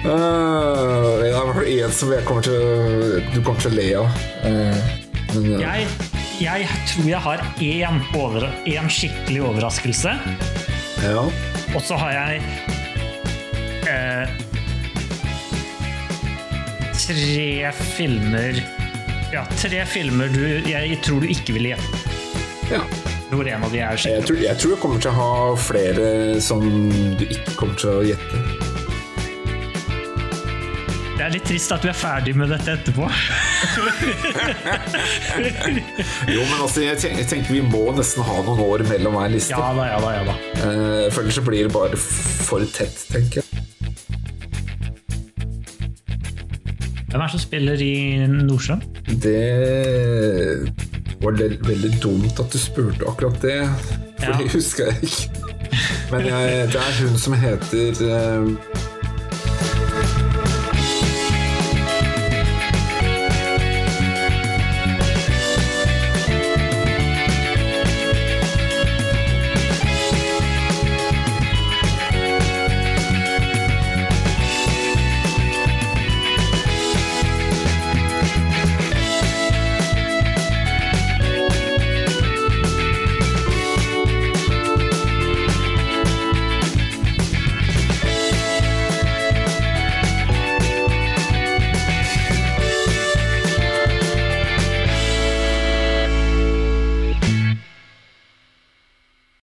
Uh, det er i én som jeg kommer til, du kommer til å le av. Uh, men, eh, Jeg, jeg tror jeg har én, over, én skikkelig overraskelse, ja. og så har jeg eh, tre filmer Ja, tre filmer du, jeg tror du ikke ville gjette. ja. Hvor en av de er Jeg tror, jeg tror jeg kommer til å ha flere som du ikke kommer til å gjette. Det er litt trist at vi er ferdig med dette etterpå. Jo, men altså, jeg tenker, jeg tenker vi må nesten ha noen år mellom hver liste. Ja da, ja da, ja da. Eh, For ellers blir det bare for tett, tenker jeg. Hvem er det som spiller i Nordsjøen? Det var veldig dumt at du spurte akkurat det, for Ja. det husker jeg ikke. Men jeg, det er hun som heter eh,